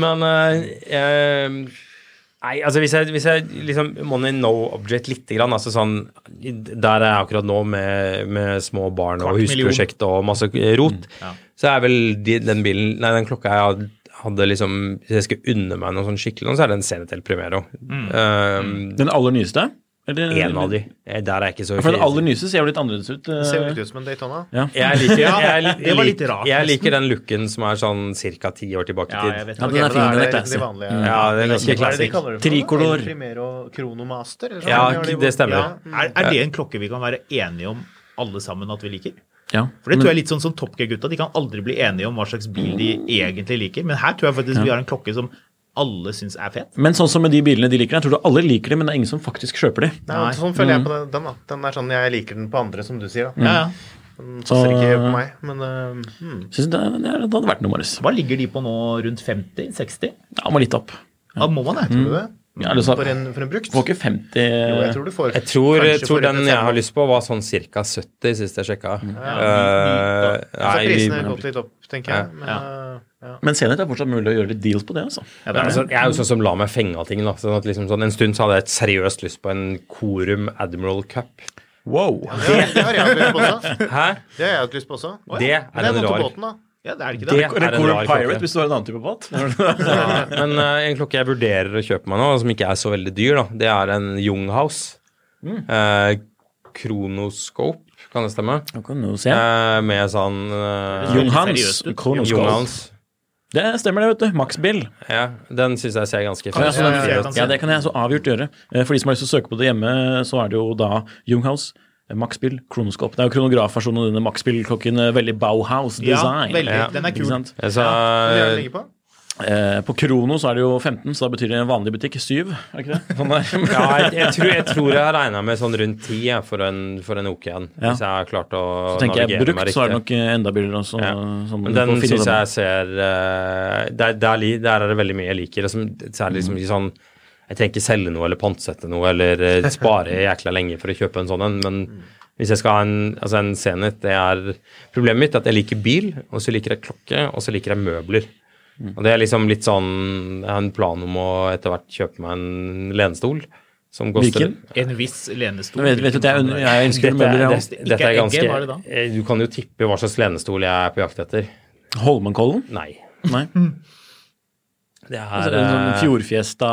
men eh, eh, Nei, altså hvis jeg, hvis jeg liksom Money no object lite grann, altså sånn Der er jeg akkurat nå med, med små barn og husprosjekt og masse rot, så er vel de, den bilen Nei, den klokka jeg hadde, hadde liksom Hvis jeg skulle unne meg noe sånn skikkelig, så er det en Senetel Primero. Um, Den aller nyeste? Eller- en av de. Eh, Der er jeg ikke så For den aller nyeste ser jo litt annerledes ut. eh. Det ser jo litt ut som en Daytona. Jeg liker, jeg, jeg, det var litt rart, jeg nesten. liker den looken som er sånn ca. ti år tilbake i Ja, tid. jeg vet Ja, det. den er fin. Den er classy. vanlige. Ja, det er ganske noe? Tricolor. Primero Kronomaster? Sånn? Ja, det stemmer. Er, er det en klokke vi kan være enige om alle sammen at vi liker? Ja. For det tror jeg er litt sånn som Top Gear-gutta. De kan aldri bli enige om hva slags bil de egentlig liker. Men her tror jeg faktisk vi har en klokke som alle syns er fet. Men sånn som med de bilene de liker, jeg tror du alle liker dem, men det er ingen som faktisk kjøper de. Nei, Nei. Sånn føler jeg på den, den. da. Den er sånn jeg liker den på andre, som du sier. da. Ja, ja. Den passer ikke på meg, men uh, hmm. Det, det, det hadde vært noe, Marius. Hva ligger de på nå? Rundt 50-60? Ja, må litt opp. Da må man det. Tror du det? Ja, altså, for, en, for en brukt? Får ikke 50 Jo, jeg tror du får Jeg tror, jeg tror den jeg har lyst på, var sånn ca. 70 sist jeg sjekka. Så nei, prisene har gått litt opp, tenker jeg. Men, øh, ja. Men senere er det fortsatt mulig å gjøre litt deals på det, altså. Ja, det er altså, jeg er jo sånn som lar meg fenge av ting. Da. Sånn at liksom, sånn, en stund så hadde jeg et seriøst lyst på en Corum Admiral Cup. Wow. Det, det har jeg hatt lyst på også. Hæ? Det har jeg hatt lyst på også. Det er Men det er en rar båten, da. Ja, det er ikke Det det. er en rar Pirate klokke. hvis du har en annen type båt. Ja, men uh, en klokke jeg vurderer å kjøpe meg nå, som ikke er så veldig dyr, da, det er en Junghouse. Uh, Kronoscope, kan det stemme? Kan du se. Uh, med sånn uh, Junghans. Kronoskop. Det stemmer det, vet du. Max Bill. Ja, den syns jeg ser ganske Ja, ut. Ja, ja, ja. ja, det kan jeg så avgjort gjøre. Eh, For de som har lyst til å søke på det hjemme, så er det jo da Junghouse. Max-spill, kronoskop. Det er jo kronografversjonen av denne Max-spill-klokken. eh, Veldig Bauhaus-design. Ja, veldig. Den er kul. på? Eh, på Krono så er det jo 15, så da betyr det en vanlig butikk 7, er ikke det? Sånn <laughs> der. ja, jeg, jeg, tror, jeg tror jeg har regna med sånn rundt ti jeg, for en, for en OK en. Ja. Hvis jeg har klart å Så tenker jeg navigere meg brukt, så er det nok eh, enda billigere også. Ja. sånn Men den syns jeg ser uh, der, der, der er det veldig mye jeg liker. og som- Særlig liksom ikke sånn Jeg trenger ikke selge noe eller pantsette noe eller eh, spare <laughs> jækla lenge for å kjøpe en sånn en, men hvis jeg skal ha en, altså en Zenit det er, Problemet mitt er at jeg liker bil, og så liker jeg klokke, og så liker jeg møbler. Mm. Og det er liksom litt sånn Jeg har en plan om å etter hvert kjøpe meg en lenestol. Som Hvilken? En viss lenestol. Vet, vet du, det er, jeg ønsker dette, møbler, er- ja. det, dette er ganske eh, Du kan jo tippe hva slags lenestol jeg er på jakt etter. Holmenkollen? Nei. Nei. <laughs> Det er Altså, en sånn eh, Fjordfiesta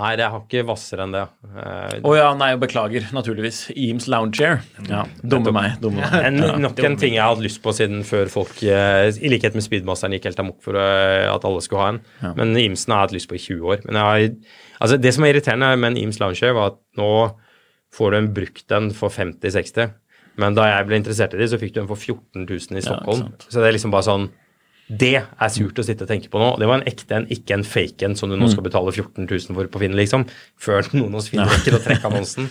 Nei, det har ikke hvassere enn det. Eh, oh, ja, nei, beklager. Naturligvis. Eames Lounge Chair. Ja, dumme meg. Dumme meg. en, nok en ting jeg hadde lyst på siden før folk, eh, i likhet med Speedmasteren, gikk helt amok for eh, at alle skulle ha en. Men Eamesen har jeg hatt lyst på i 20 år. Men jeg har, altså det som er irriterende med en Eames Lounge var at nå får du en brukt en for 50-60. Men da jeg ble interessert i det, så fikk du en for 14 000 i Stockholm. så det er liksom bare sånn Det er surt å sitte og tenke på nå. Det var en ekte en, ikke en fake en som du nå skal betale 14 000 for på Finn, liksom. Før noen hos Finn rekker å trekke annonsen.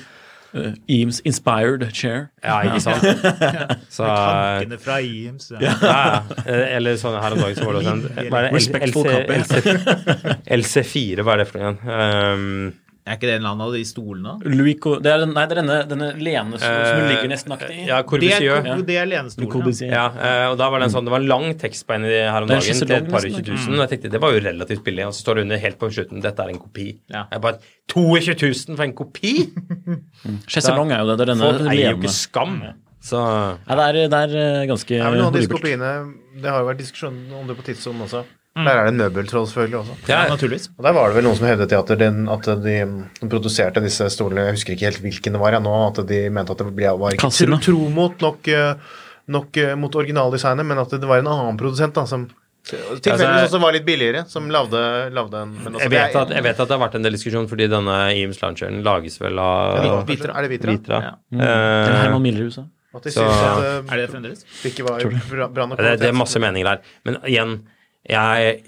Uh, <laughs> Eames Inspired Chair. Ja, ikke sant? <laughs> Så Tankene fra Eames. Ja. ja. Eh, Eller sånn her om dagen så var det også en hva det? Respectful copy. LC, LC4, hva er det for noe igjen? Um, Er ikke det en eller annen av de stolene? Louis det er, nei, det er denne, denne lenestolen som som ligger nesten aktig i. Ja, Det Corbusier. er, det er lenestolen. ja. Ja, eh, og da var det en sånn, det var en lang tekst på en i her om er dagen til et par og 20 000. Og jeg tenkte det var jo relativt billig. Og så står det under helt på slutten dette er en kopi. Ja. Jeg bare 22 000 for en kopi?! <laughs> Chaiselong er jo det. Det er denne Folk eier jo ikke skam. Så Ja, det er, det er eh, ganske Det er noen av disse horribelt. kopiene Det har jo vært diskusjon om det på tidssonen også. Der er det en møbeltroll selvfølgelig også. Ja, ja, naturligvis. Og Der var det vel noen som hevdet at, den, at de, de produserte disse stolene Jeg husker ikke helt hvilken det var jeg nå, at de mente at det ble, var ikke Cassino. tro, tro mot nok, eh, nok eh, mot originaldesignet, men at det var en annen produsent da, som tilfeldigvis Altså- også var litt billigere, som lagde, lagde en men også, jeg, vet at, jeg vet at det har vært en del diskusjon, fordi denne Eames Launcheren lages vel av ja, Vitra? Er det Vitra? Vitra. Ja. Det er Eh, Herman Millerhuset. At de Så- synes at Er det det fremdeles? det var bra, bra nok det, det er masse meninger der. Men igjen, jeg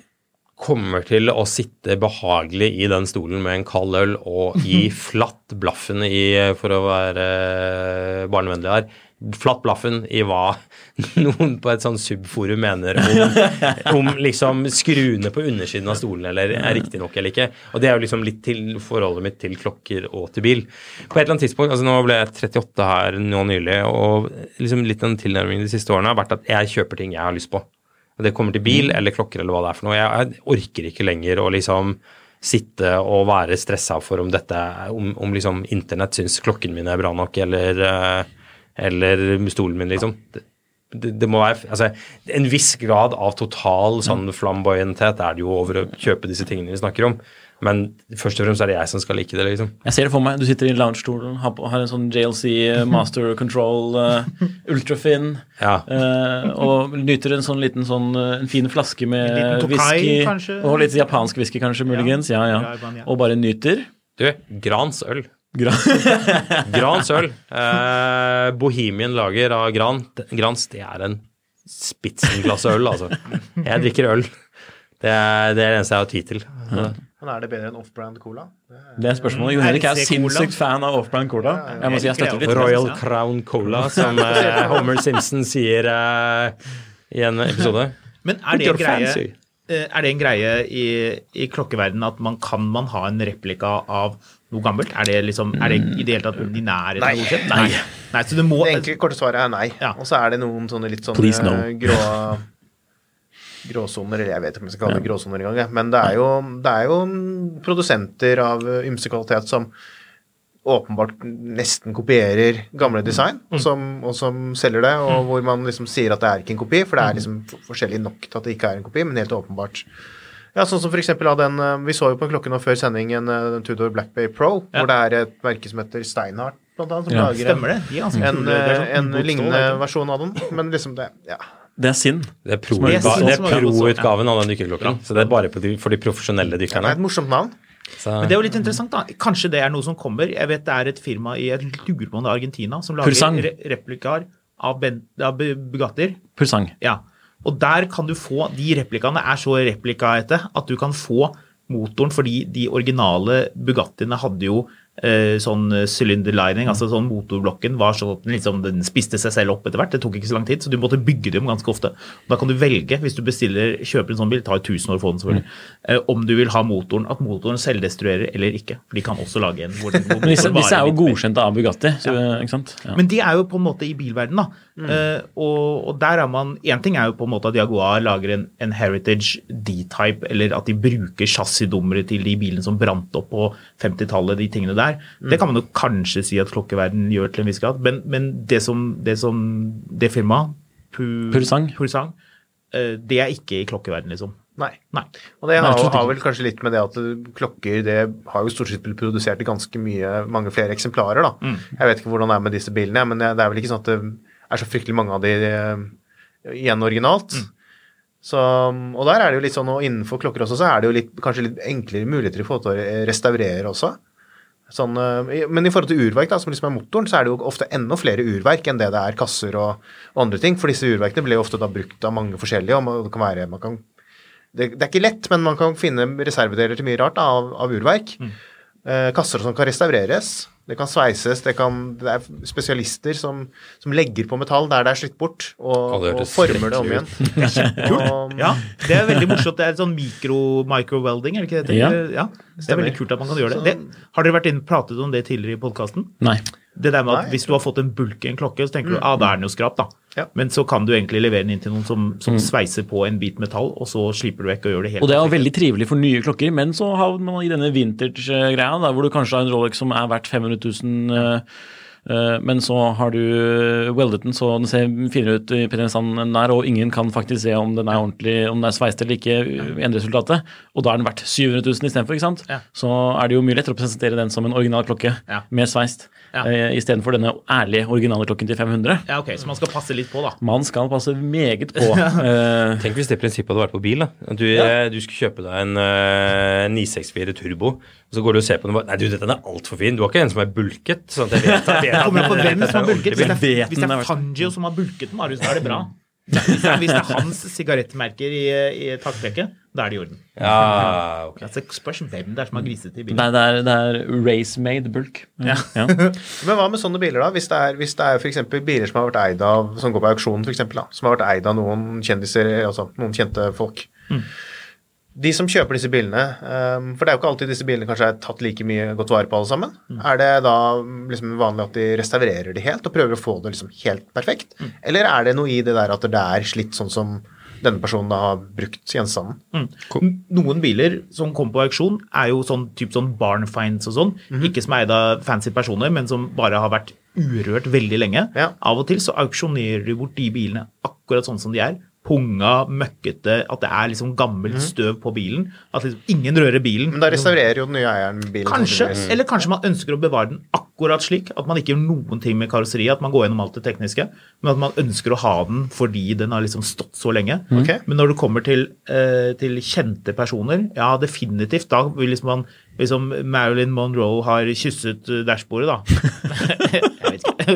kommer til å sitte behagelig i den stolen med en kald øl og gi <laughs> flatt blaffen i, for å være barnevennlig her, flatt blaffen i hva <laughs> noen på et sånn subforum mener om, <laughs> om liksom skruene på undersiden av stolen eller er riktig nok eller ikke. Og det er jo liksom litt til forholdet mitt til klokker og til bil. På et eller annet tidspunkt, altså nå ble jeg 38 her nå nylig, og liksom litt den tilnærmingen de siste årene har vært at jeg kjøper ting jeg har lyst på. Det kommer til bil eller klokker eller hva det er for noe. Jeg, orker ikke lenger å liksom sitte og være stressa for om dette om, om liksom internett syns klokken min er bra nok, eller, eh, eller stolen min, liksom. Det, det, det må være altså, En viss grad av total sånn flamboyanthet er det jo over å kjøpe disse tingene vi snakker om. Men først og fremst er det jeg som skal like det, liksom. Jeg ser det for meg. Du sitter i loungestolen, har, har en sånn JLC eh, <laughs> Master Control uh, Ultrafin Ja. uh, og nyter en sånn liten sånn en fin flaske med whisky. Og litt japansk whisky, kanskje, muligens. Ja, ja. Ja. Og bare nyter. Du, Grans øl. Gra <laughs> Grans øl. Uh, Bohemian lager av Gran. Grans, det er en spitsenklasse øl, altså. Jeg drikker øl. Det er det, er det eneste jeg har tid til. Men er det bedre enn off-brand cola? Det er spørsmålet. Jon Erik er sinnssykt fan av Off-Brand Cola. Jeg må si jeg støtter litt. Royal Crown Cola, som uh, Homer Simpson sier uh, i en episode. Men er det en greie, eh, er det en greie i, i klokkeverdenen at man kan man ha en replika av noe gammelt? Er det liksom, er det i det hele tatt i nærheten av Nei. godkjent? Nei. Nei, så det må Det enkle korte svaret er nei. Ja. Og så er det noen sånne litt sånn no. grå <laughs> gråsoner, eller jeg vet ikke om jeg skal kalle det gråsoner engang, men det er, jo, det er jo produsenter av eh, ymse kvalitet som åpenbart nesten kopierer gamle design, og, som, og som selger det, og hvor man liksom sier at det er ikke en kopi, for det er liksom forskjellig nok til at det ikke er en kopi, men helt åpenbart. Ja, sånn som for eksempel av den eh, Vi så jo på klokken nå før sending en eh, Tudor Black Bay Pro, hvor det er et merke som heter Steinhardt, blant annet, som Ja, lager en, en. Eh, sånn en lignende versjon av den, men liksom det Ja. Det er sinn. Det er pro-utgaven pro av den dykkerklokken. Så det er bare på de, for de profesjonelle dykkerne. Det er et morsomt navn. Så, Men det er jo litt interessant, da. Kanskje det er noe som kommer. Jeg vet det er et firma i et lurmål Argentina som lager Pursang. re replikaer av, ben, av Bugatter. Pursang. Ja. Og der kan du få De replikaene er så replikaete at du kan få motoren fordi de originale Bugattiene hadde jo sånn sylinderlining, altså sånn motorblokken var sånn at den liksom, den spiste seg selv opp etter hvert. Det tok ikke så lang tid, så du måtte bygge dem ganske ofte. Da kan du velge, hvis du bestiller, kjøper en sånn bil, det tar jo 1000 år å få den selvfølgelig, eh, om du vil ha motoren, at motoren selvdestruerer eller ikke. For de kan også lage en hvor, hvor <laughs> disse, disse er jo godkjent av Bugatti. Så, ikke sant? Ja. Men de er jo på en måte i bilverden, da. Eh, og, og der er man Én ting er jo på en måte at Jaguar lager en, en Heritage D-type, eller at de bruker chassisdummere til de bilene som brant opp på 50-tallet, de tingene der. Det kan man jo kanskje si at klokkeverden gjør til en viss grad, men, men det som det, som, det firmaet, Pu- Pursang. Pursang eh, det er ikke i klokkeverden, liksom. Nei. Nei. Og det har, har vel kanskje litt med det at klokker det har jo stort sett blitt produsert i ganske mye, mange flere eksemplarer. da. Mm. Jeg vet ikke hvordan det er med disse bilene, men det det er vel ikke sånn at det er så fryktelig mange av de eh, igjen originalt. Mm. Så, og der er det jo litt sånn, og innenfor klokker også, så er det jo litt, kanskje litt enklere muligheter i forhold til å restaurere også. Sånn, eh, men i forhold til urverk, da, som liksom er motoren, så er det jo ofte enda flere urverk enn det det er kasser og, og andre ting. For disse urverkene blir jo ofte da brukt av mange forskjellige. og man- det kan være, man kan det, det er ikke lett, men man kan finne reservedeler til mye rart da, av, av urverk. Eh, kasser som kan restaureres. Det kan sveises. Det, kan, det er spesialister som, som legger på metall der det er slitt bort, og, det og former det om igjen. Det er <laughs> Ja, det er veldig morsomt. Det er sånn mikro, microwelding, er det ikke det? Ja. ja. Det er veldig kult at man kan gjøre det. det har dere vært inne pratet om det tidligere i podkasten? Nei. Det der med at Nei. Hvis du har fått en bulk i en klokke, så tenker du ah, da er den jo skrap, da. Ja. Men så kan du egentlig levere den inn til noen som, som sveiser på en bit metall, og så slipper du vekk og gjør det helt Og det er jo veldig trivelig for nye klokker, men så har man i denne vintage-greia, hvor du kanskje har en Rolex som er verdt 500 000, eh, eh, men så har du weldet den så den ser finere ut i penestanden enn den er, og ingen kan faktisk se om den er ordentlig, om den er sveist eller ikke i endresultatet. Og da er den verdt 700 000 istedenfor, ikke sant? Ja. Så er det jo mye lettere å presentere den som en original klokke Ja. med sveist, Ja. eh, istedenfor denne ærlige, originale klokken til 500. Ja, ok, Så man skal passe litt på, da. Man skal passe meget på. <laughs> eh, Tenk hvis det prinsippet hadde vært på bil. da. Du, ja. du skulle kjøpe deg en uh, 964 Turbo, og så går du og ser på den og bare Nei, du, dette er altfor fin. Du har ikke en som er bulket. sånn at jeg vet, jeg vet Det kommer på hvem som har er bulket. Hvis det er, hvis det er Fangio som har bulket den, Marius, da er det bra. <laughs> Hvis det er, hvis det er hans sigarettmerker i, i taktrekket, da er det i orden. Ja, ok. Altså, spørs hvem det er som har grisete i bilen. Nei, det er, det er race-made bulk. Ja. Ja. <laughs> Men hva med sånne biler, da? Hvis det er, hvis det er f.eks. biler som har vært eid av som går på auksjon, for eksempel, da, som har vært eid av noen kjendiser, altså noen kjente folk. De som kjøper disse bilene, ehm, for det er jo ikke alltid disse bilene kanskje er tatt like mye godt vare på alle sammen. Er det da liksom vanlig at de restaurerer de helt og prøver å få det liksom helt perfekt? Eller er det noe i det der at det er slitt sånn som denne personen da har brukt gjenstanden? Mm. Noen biler som kommer på auksjon, er jo sånn type sånn barn finds og sånn. Ikke som er eid av fancy personer, men som bare har vært urørt veldig lenge. Ja. Av og til så auksjonerer du bort de bilene akkurat sånn som de er. Punga, møkkete, at det er liksom gammelt støv på bilen. At liksom ingen rører bilen. Men da restaurerer jo den nye eieren bilen. Kanskje, eller kanskje man ønsker å bevare den akkurat slik. At man ikke gjør noen ting med karosseriet, at man går gjennom alt det tekniske. Men at man ønsker å ha den fordi den har liksom stått så lenge. Ok. Men når det kommer til, eh, til kjente personer, ja definitivt. Da vil liksom man liksom Marilyn Monroe har kysset eh, dashbordet, da. <laughs> jeg vet ikke.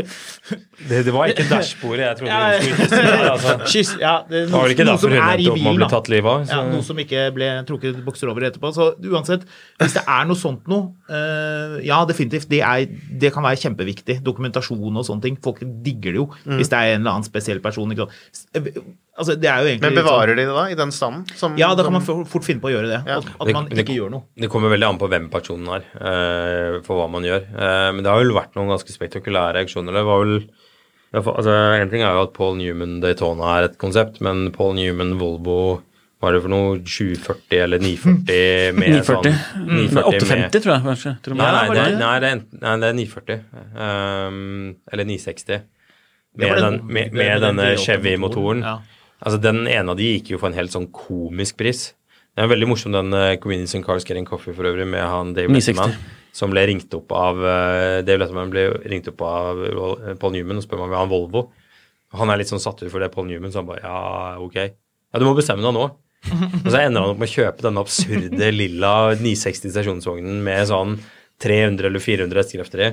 Det, det var ikke dashbordet jeg trodde Ja, du skulle kysse der, altså. Kyss, ja, det, noe, var det ikke noe derfor som hun er i endte opp med å bilen, bli da. tatt livet av. Ja, noe som ikke ble trukket bokser over etterpå. Så uansett, hvis det er noe sånt noe, uh, ja definitivt, det, er, det kan være kjempeviktig. Dokumentasjon og sånne ting. Folk digger det jo Mm. hvis det er en eller annen spesiell person. Ikke sant? Altså, det er jo Men sånn- bevarer de det da i den standen? Som, Ja, da kan man fort finne på å gjøre det. Ja. At, at man det- ikke gjør noe. Det kommer veldig an på hvem personen er, uh, for hva man gjør. Uh, men det har vel vært noen ganske spektakulære auksjoner. Det var vel i hvert fall- altså, En ting er jo at Paul Newman Daytona er et konsept, men Paul Newman Volvo Hva er det for noe? 740 eller 940 med 940. sånn Mm, 850, tror jeg kanskje. Tror. Nei, nei, det, det er- nei, det er, nei, det er 940. Um, eller 960. Med, den- den, med, med med denne Chevy-motoren. ja. Altså, den ene av de gikk jo for en helt sånn komisk pris. Det er veldig morsom, den uh, Convenience and Cars Getting Coffee for øvrig, med han Dave 960. Letterman, som ble ringt opp av uh, Dave Letterman ble ringt opp av uh, Paul Newman og spør om han Volvo. Han er litt sånn satt ut for det, Paul Newman, så han bare ja, ok. Ja, du må bestemme deg nå. Og så ender han opp med å kjøpe denne absurde lilla 960 stasjonsvognen med sånn 300 eller 400 hestekrefter i.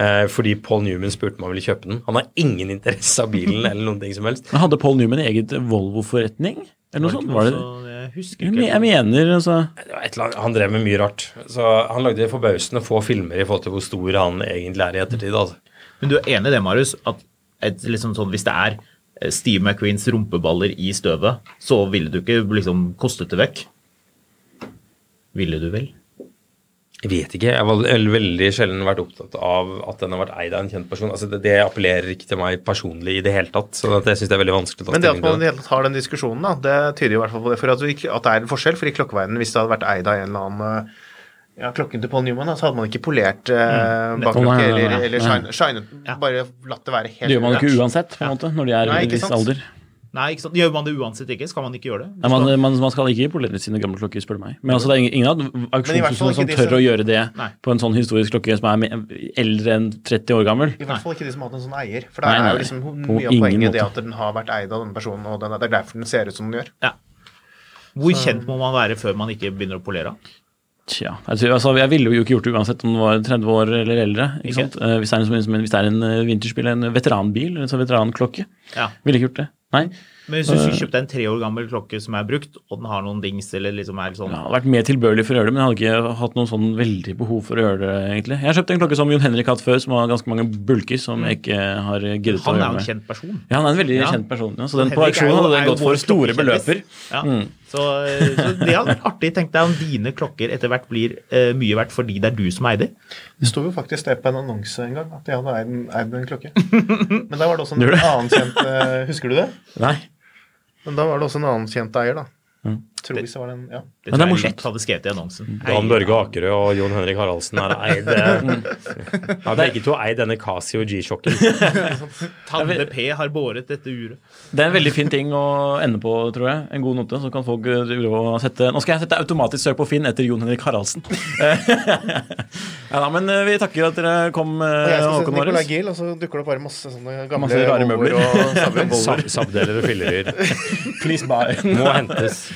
eh, fordi Paul Newman spurte om han ville kjøpe den. Han har ingen interesse av bilen eller noen ting som helst. Men Hadde Paul Newman eget Volvo-forretning? Eller noe sånt? Var det? Så jeg husker ikke. jeg mener altså et eller annet, han drev med mye rart. Så han lagde forbausende få filmer i forhold til hvor stor han egentlig er i ettertid. altså. Men du er enig i det, Marius, at et, liksom sånn, hvis det er eh, Steve McQueens rumpeballer i støvet, så ville du ikke liksom kostet det vekk? Ville du vel? Jeg vet ikke. Jeg har veldig sjelden vært opptatt av at den har vært eid av en kjent person. Altså det, det appellerer ikke til meg personlig i det hele tatt. Så det, jeg synes det er veldig vanskelig å ta Men det at man har den diskusjonen, da, det tyder jo i hvert fall på det. For at, vi, at det er en forskjell. For i klokkeverdenen, hvis det hadde vært eid av en eller annen eh, ja, klokken til Paul Newman, da, så hadde man ikke polert eh, Nei, bakklokke eller, eller shine, shine, bare latt det være helt Det gjør man jo ikke uansett, på en måte, når de er Nei, i ikke viss alder. Nei, ikke sant? Gjør man det uansett ikke? Skal man ikke gjøre det? Nei, man, man, man skal ikke polere sine gamle klokker, spør du meg. Men altså, det er ingen- ingen av Men i hvert fall auksjonshusene som tør som- å gjøre det Nei. på en sånn historisk klokke som er eldre enn 30 år gammel. I hvert fall ikke de som har hatt en sånn eier. For det er jo liksom mye av poenget poenget det at den har vært eid av denne personen, og den, det er derfor den ser ut som den gjør. Ja. Hvor kjent må man være før man ikke begynner å polere? Tja, altså, jeg ville jo ikke gjort det uansett om den var 30 år eller eldre. Ikke Ikke? sant? Eh, hvis, det er en, som- hvis det er en eh, vinterspill, en veteranbil, en sånn veteranklokke, Ja. ville ikke gjort det. Nei. Men hvis du kjøpte en tre år gammel klokke som er brukt, og den har noen dings eller liksom er sånn Jeg hadde vært mer tilbørlig for å gjøre det, men jeg hadde ikke hatt noen sånn veldig behov for å gjøre det, egentlig. Jeg har kjøpt en klokke som Jon Henrik hatt før, som har ganske mange bulker, som jeg ikke har giddet å gjøre med. Han er jo en kjent person. Ja, han er en veldig Ja. kjent person. Ja. Så den på Henrik auksjon jo- hadde den gått for store beløper. Ja. Mm. Så, eh, så det hadde vært artig. Tenk deg om dine klokker etter hvert blir uh, mye verdt fordi det er du som eier dem. Det sto jo faktisk det på en annonse en gang, at jeg hadde eid en, eid en klokke. <laughs> Men da var det også en annen kjent eh, Husker du det? Nei. Men da var det også en annen kjent eier, da. Mm. Tror vi så var den, ja. Det Men det er morsomt. lett hadde skrevet i annonsen. Dan Børge Akerø og Jon Henrik Haraldsen er eid eh, Har begge to eid denne Casio G-sjokken. <laughs> Tande P har båret dette uret. Det er en veldig fin ting å ende på, tror jeg. En god note. Så kan folk eh, drive og sette Nå skal jeg sette automatisk søk på Finn etter Jon Henrik Haraldsen. <laughs> ja, da, men eh, vi takker at dere kom, Og eh, jeg skal Håkon sette Nicolai Gill, og så dukker det opp bare masse sånne gamle Masse rare møbler. og <laughs> Saber. Sabdeler og fillerier. Please buy. Må hentes.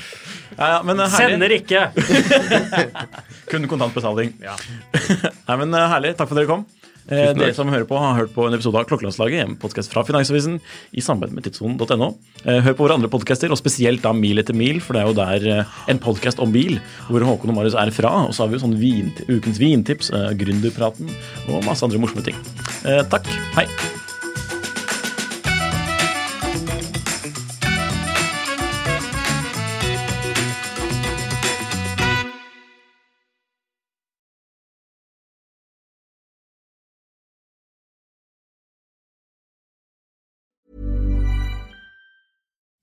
Ja, ja, men eh. Sender ikke! <laughs> Kun kontantbetaling. <laughs> Nei, men eh, Herlig. Takk for at dere kom. Eh, dere som hører på, har hørt på en episode av Klokkelandslaget, en podkast fra Finansavisen i samarbeid med tidssonen.no. Eh, hør på våre andre podkaster, og spesielt da Mil etter mil, for det er jo der eh, en podkast om bil hvor Håkon og Marius er fra. Og så har vi jo sånn vin, ukens vintips, eh, gründerpraten og masse andre morsomme ting. Eh, takk. Hei.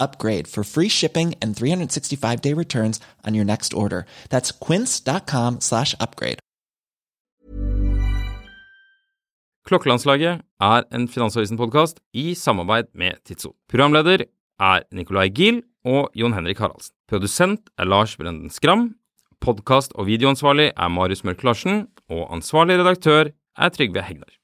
upgrade for free shipping and 365 day returns on your next order. That's quince.com slash upgrade. Klokkelandslaget er en Finansavisen-podkast i samarbeid med Tidso. Programleder er Nicolai Giel og Jon Henrik Haraldsen. Produsent er Lars Brenden Skram. Podkast- og videoansvarlig er Marius Mørk Larsen. Og ansvarlig redaktør er Trygve Hegnar.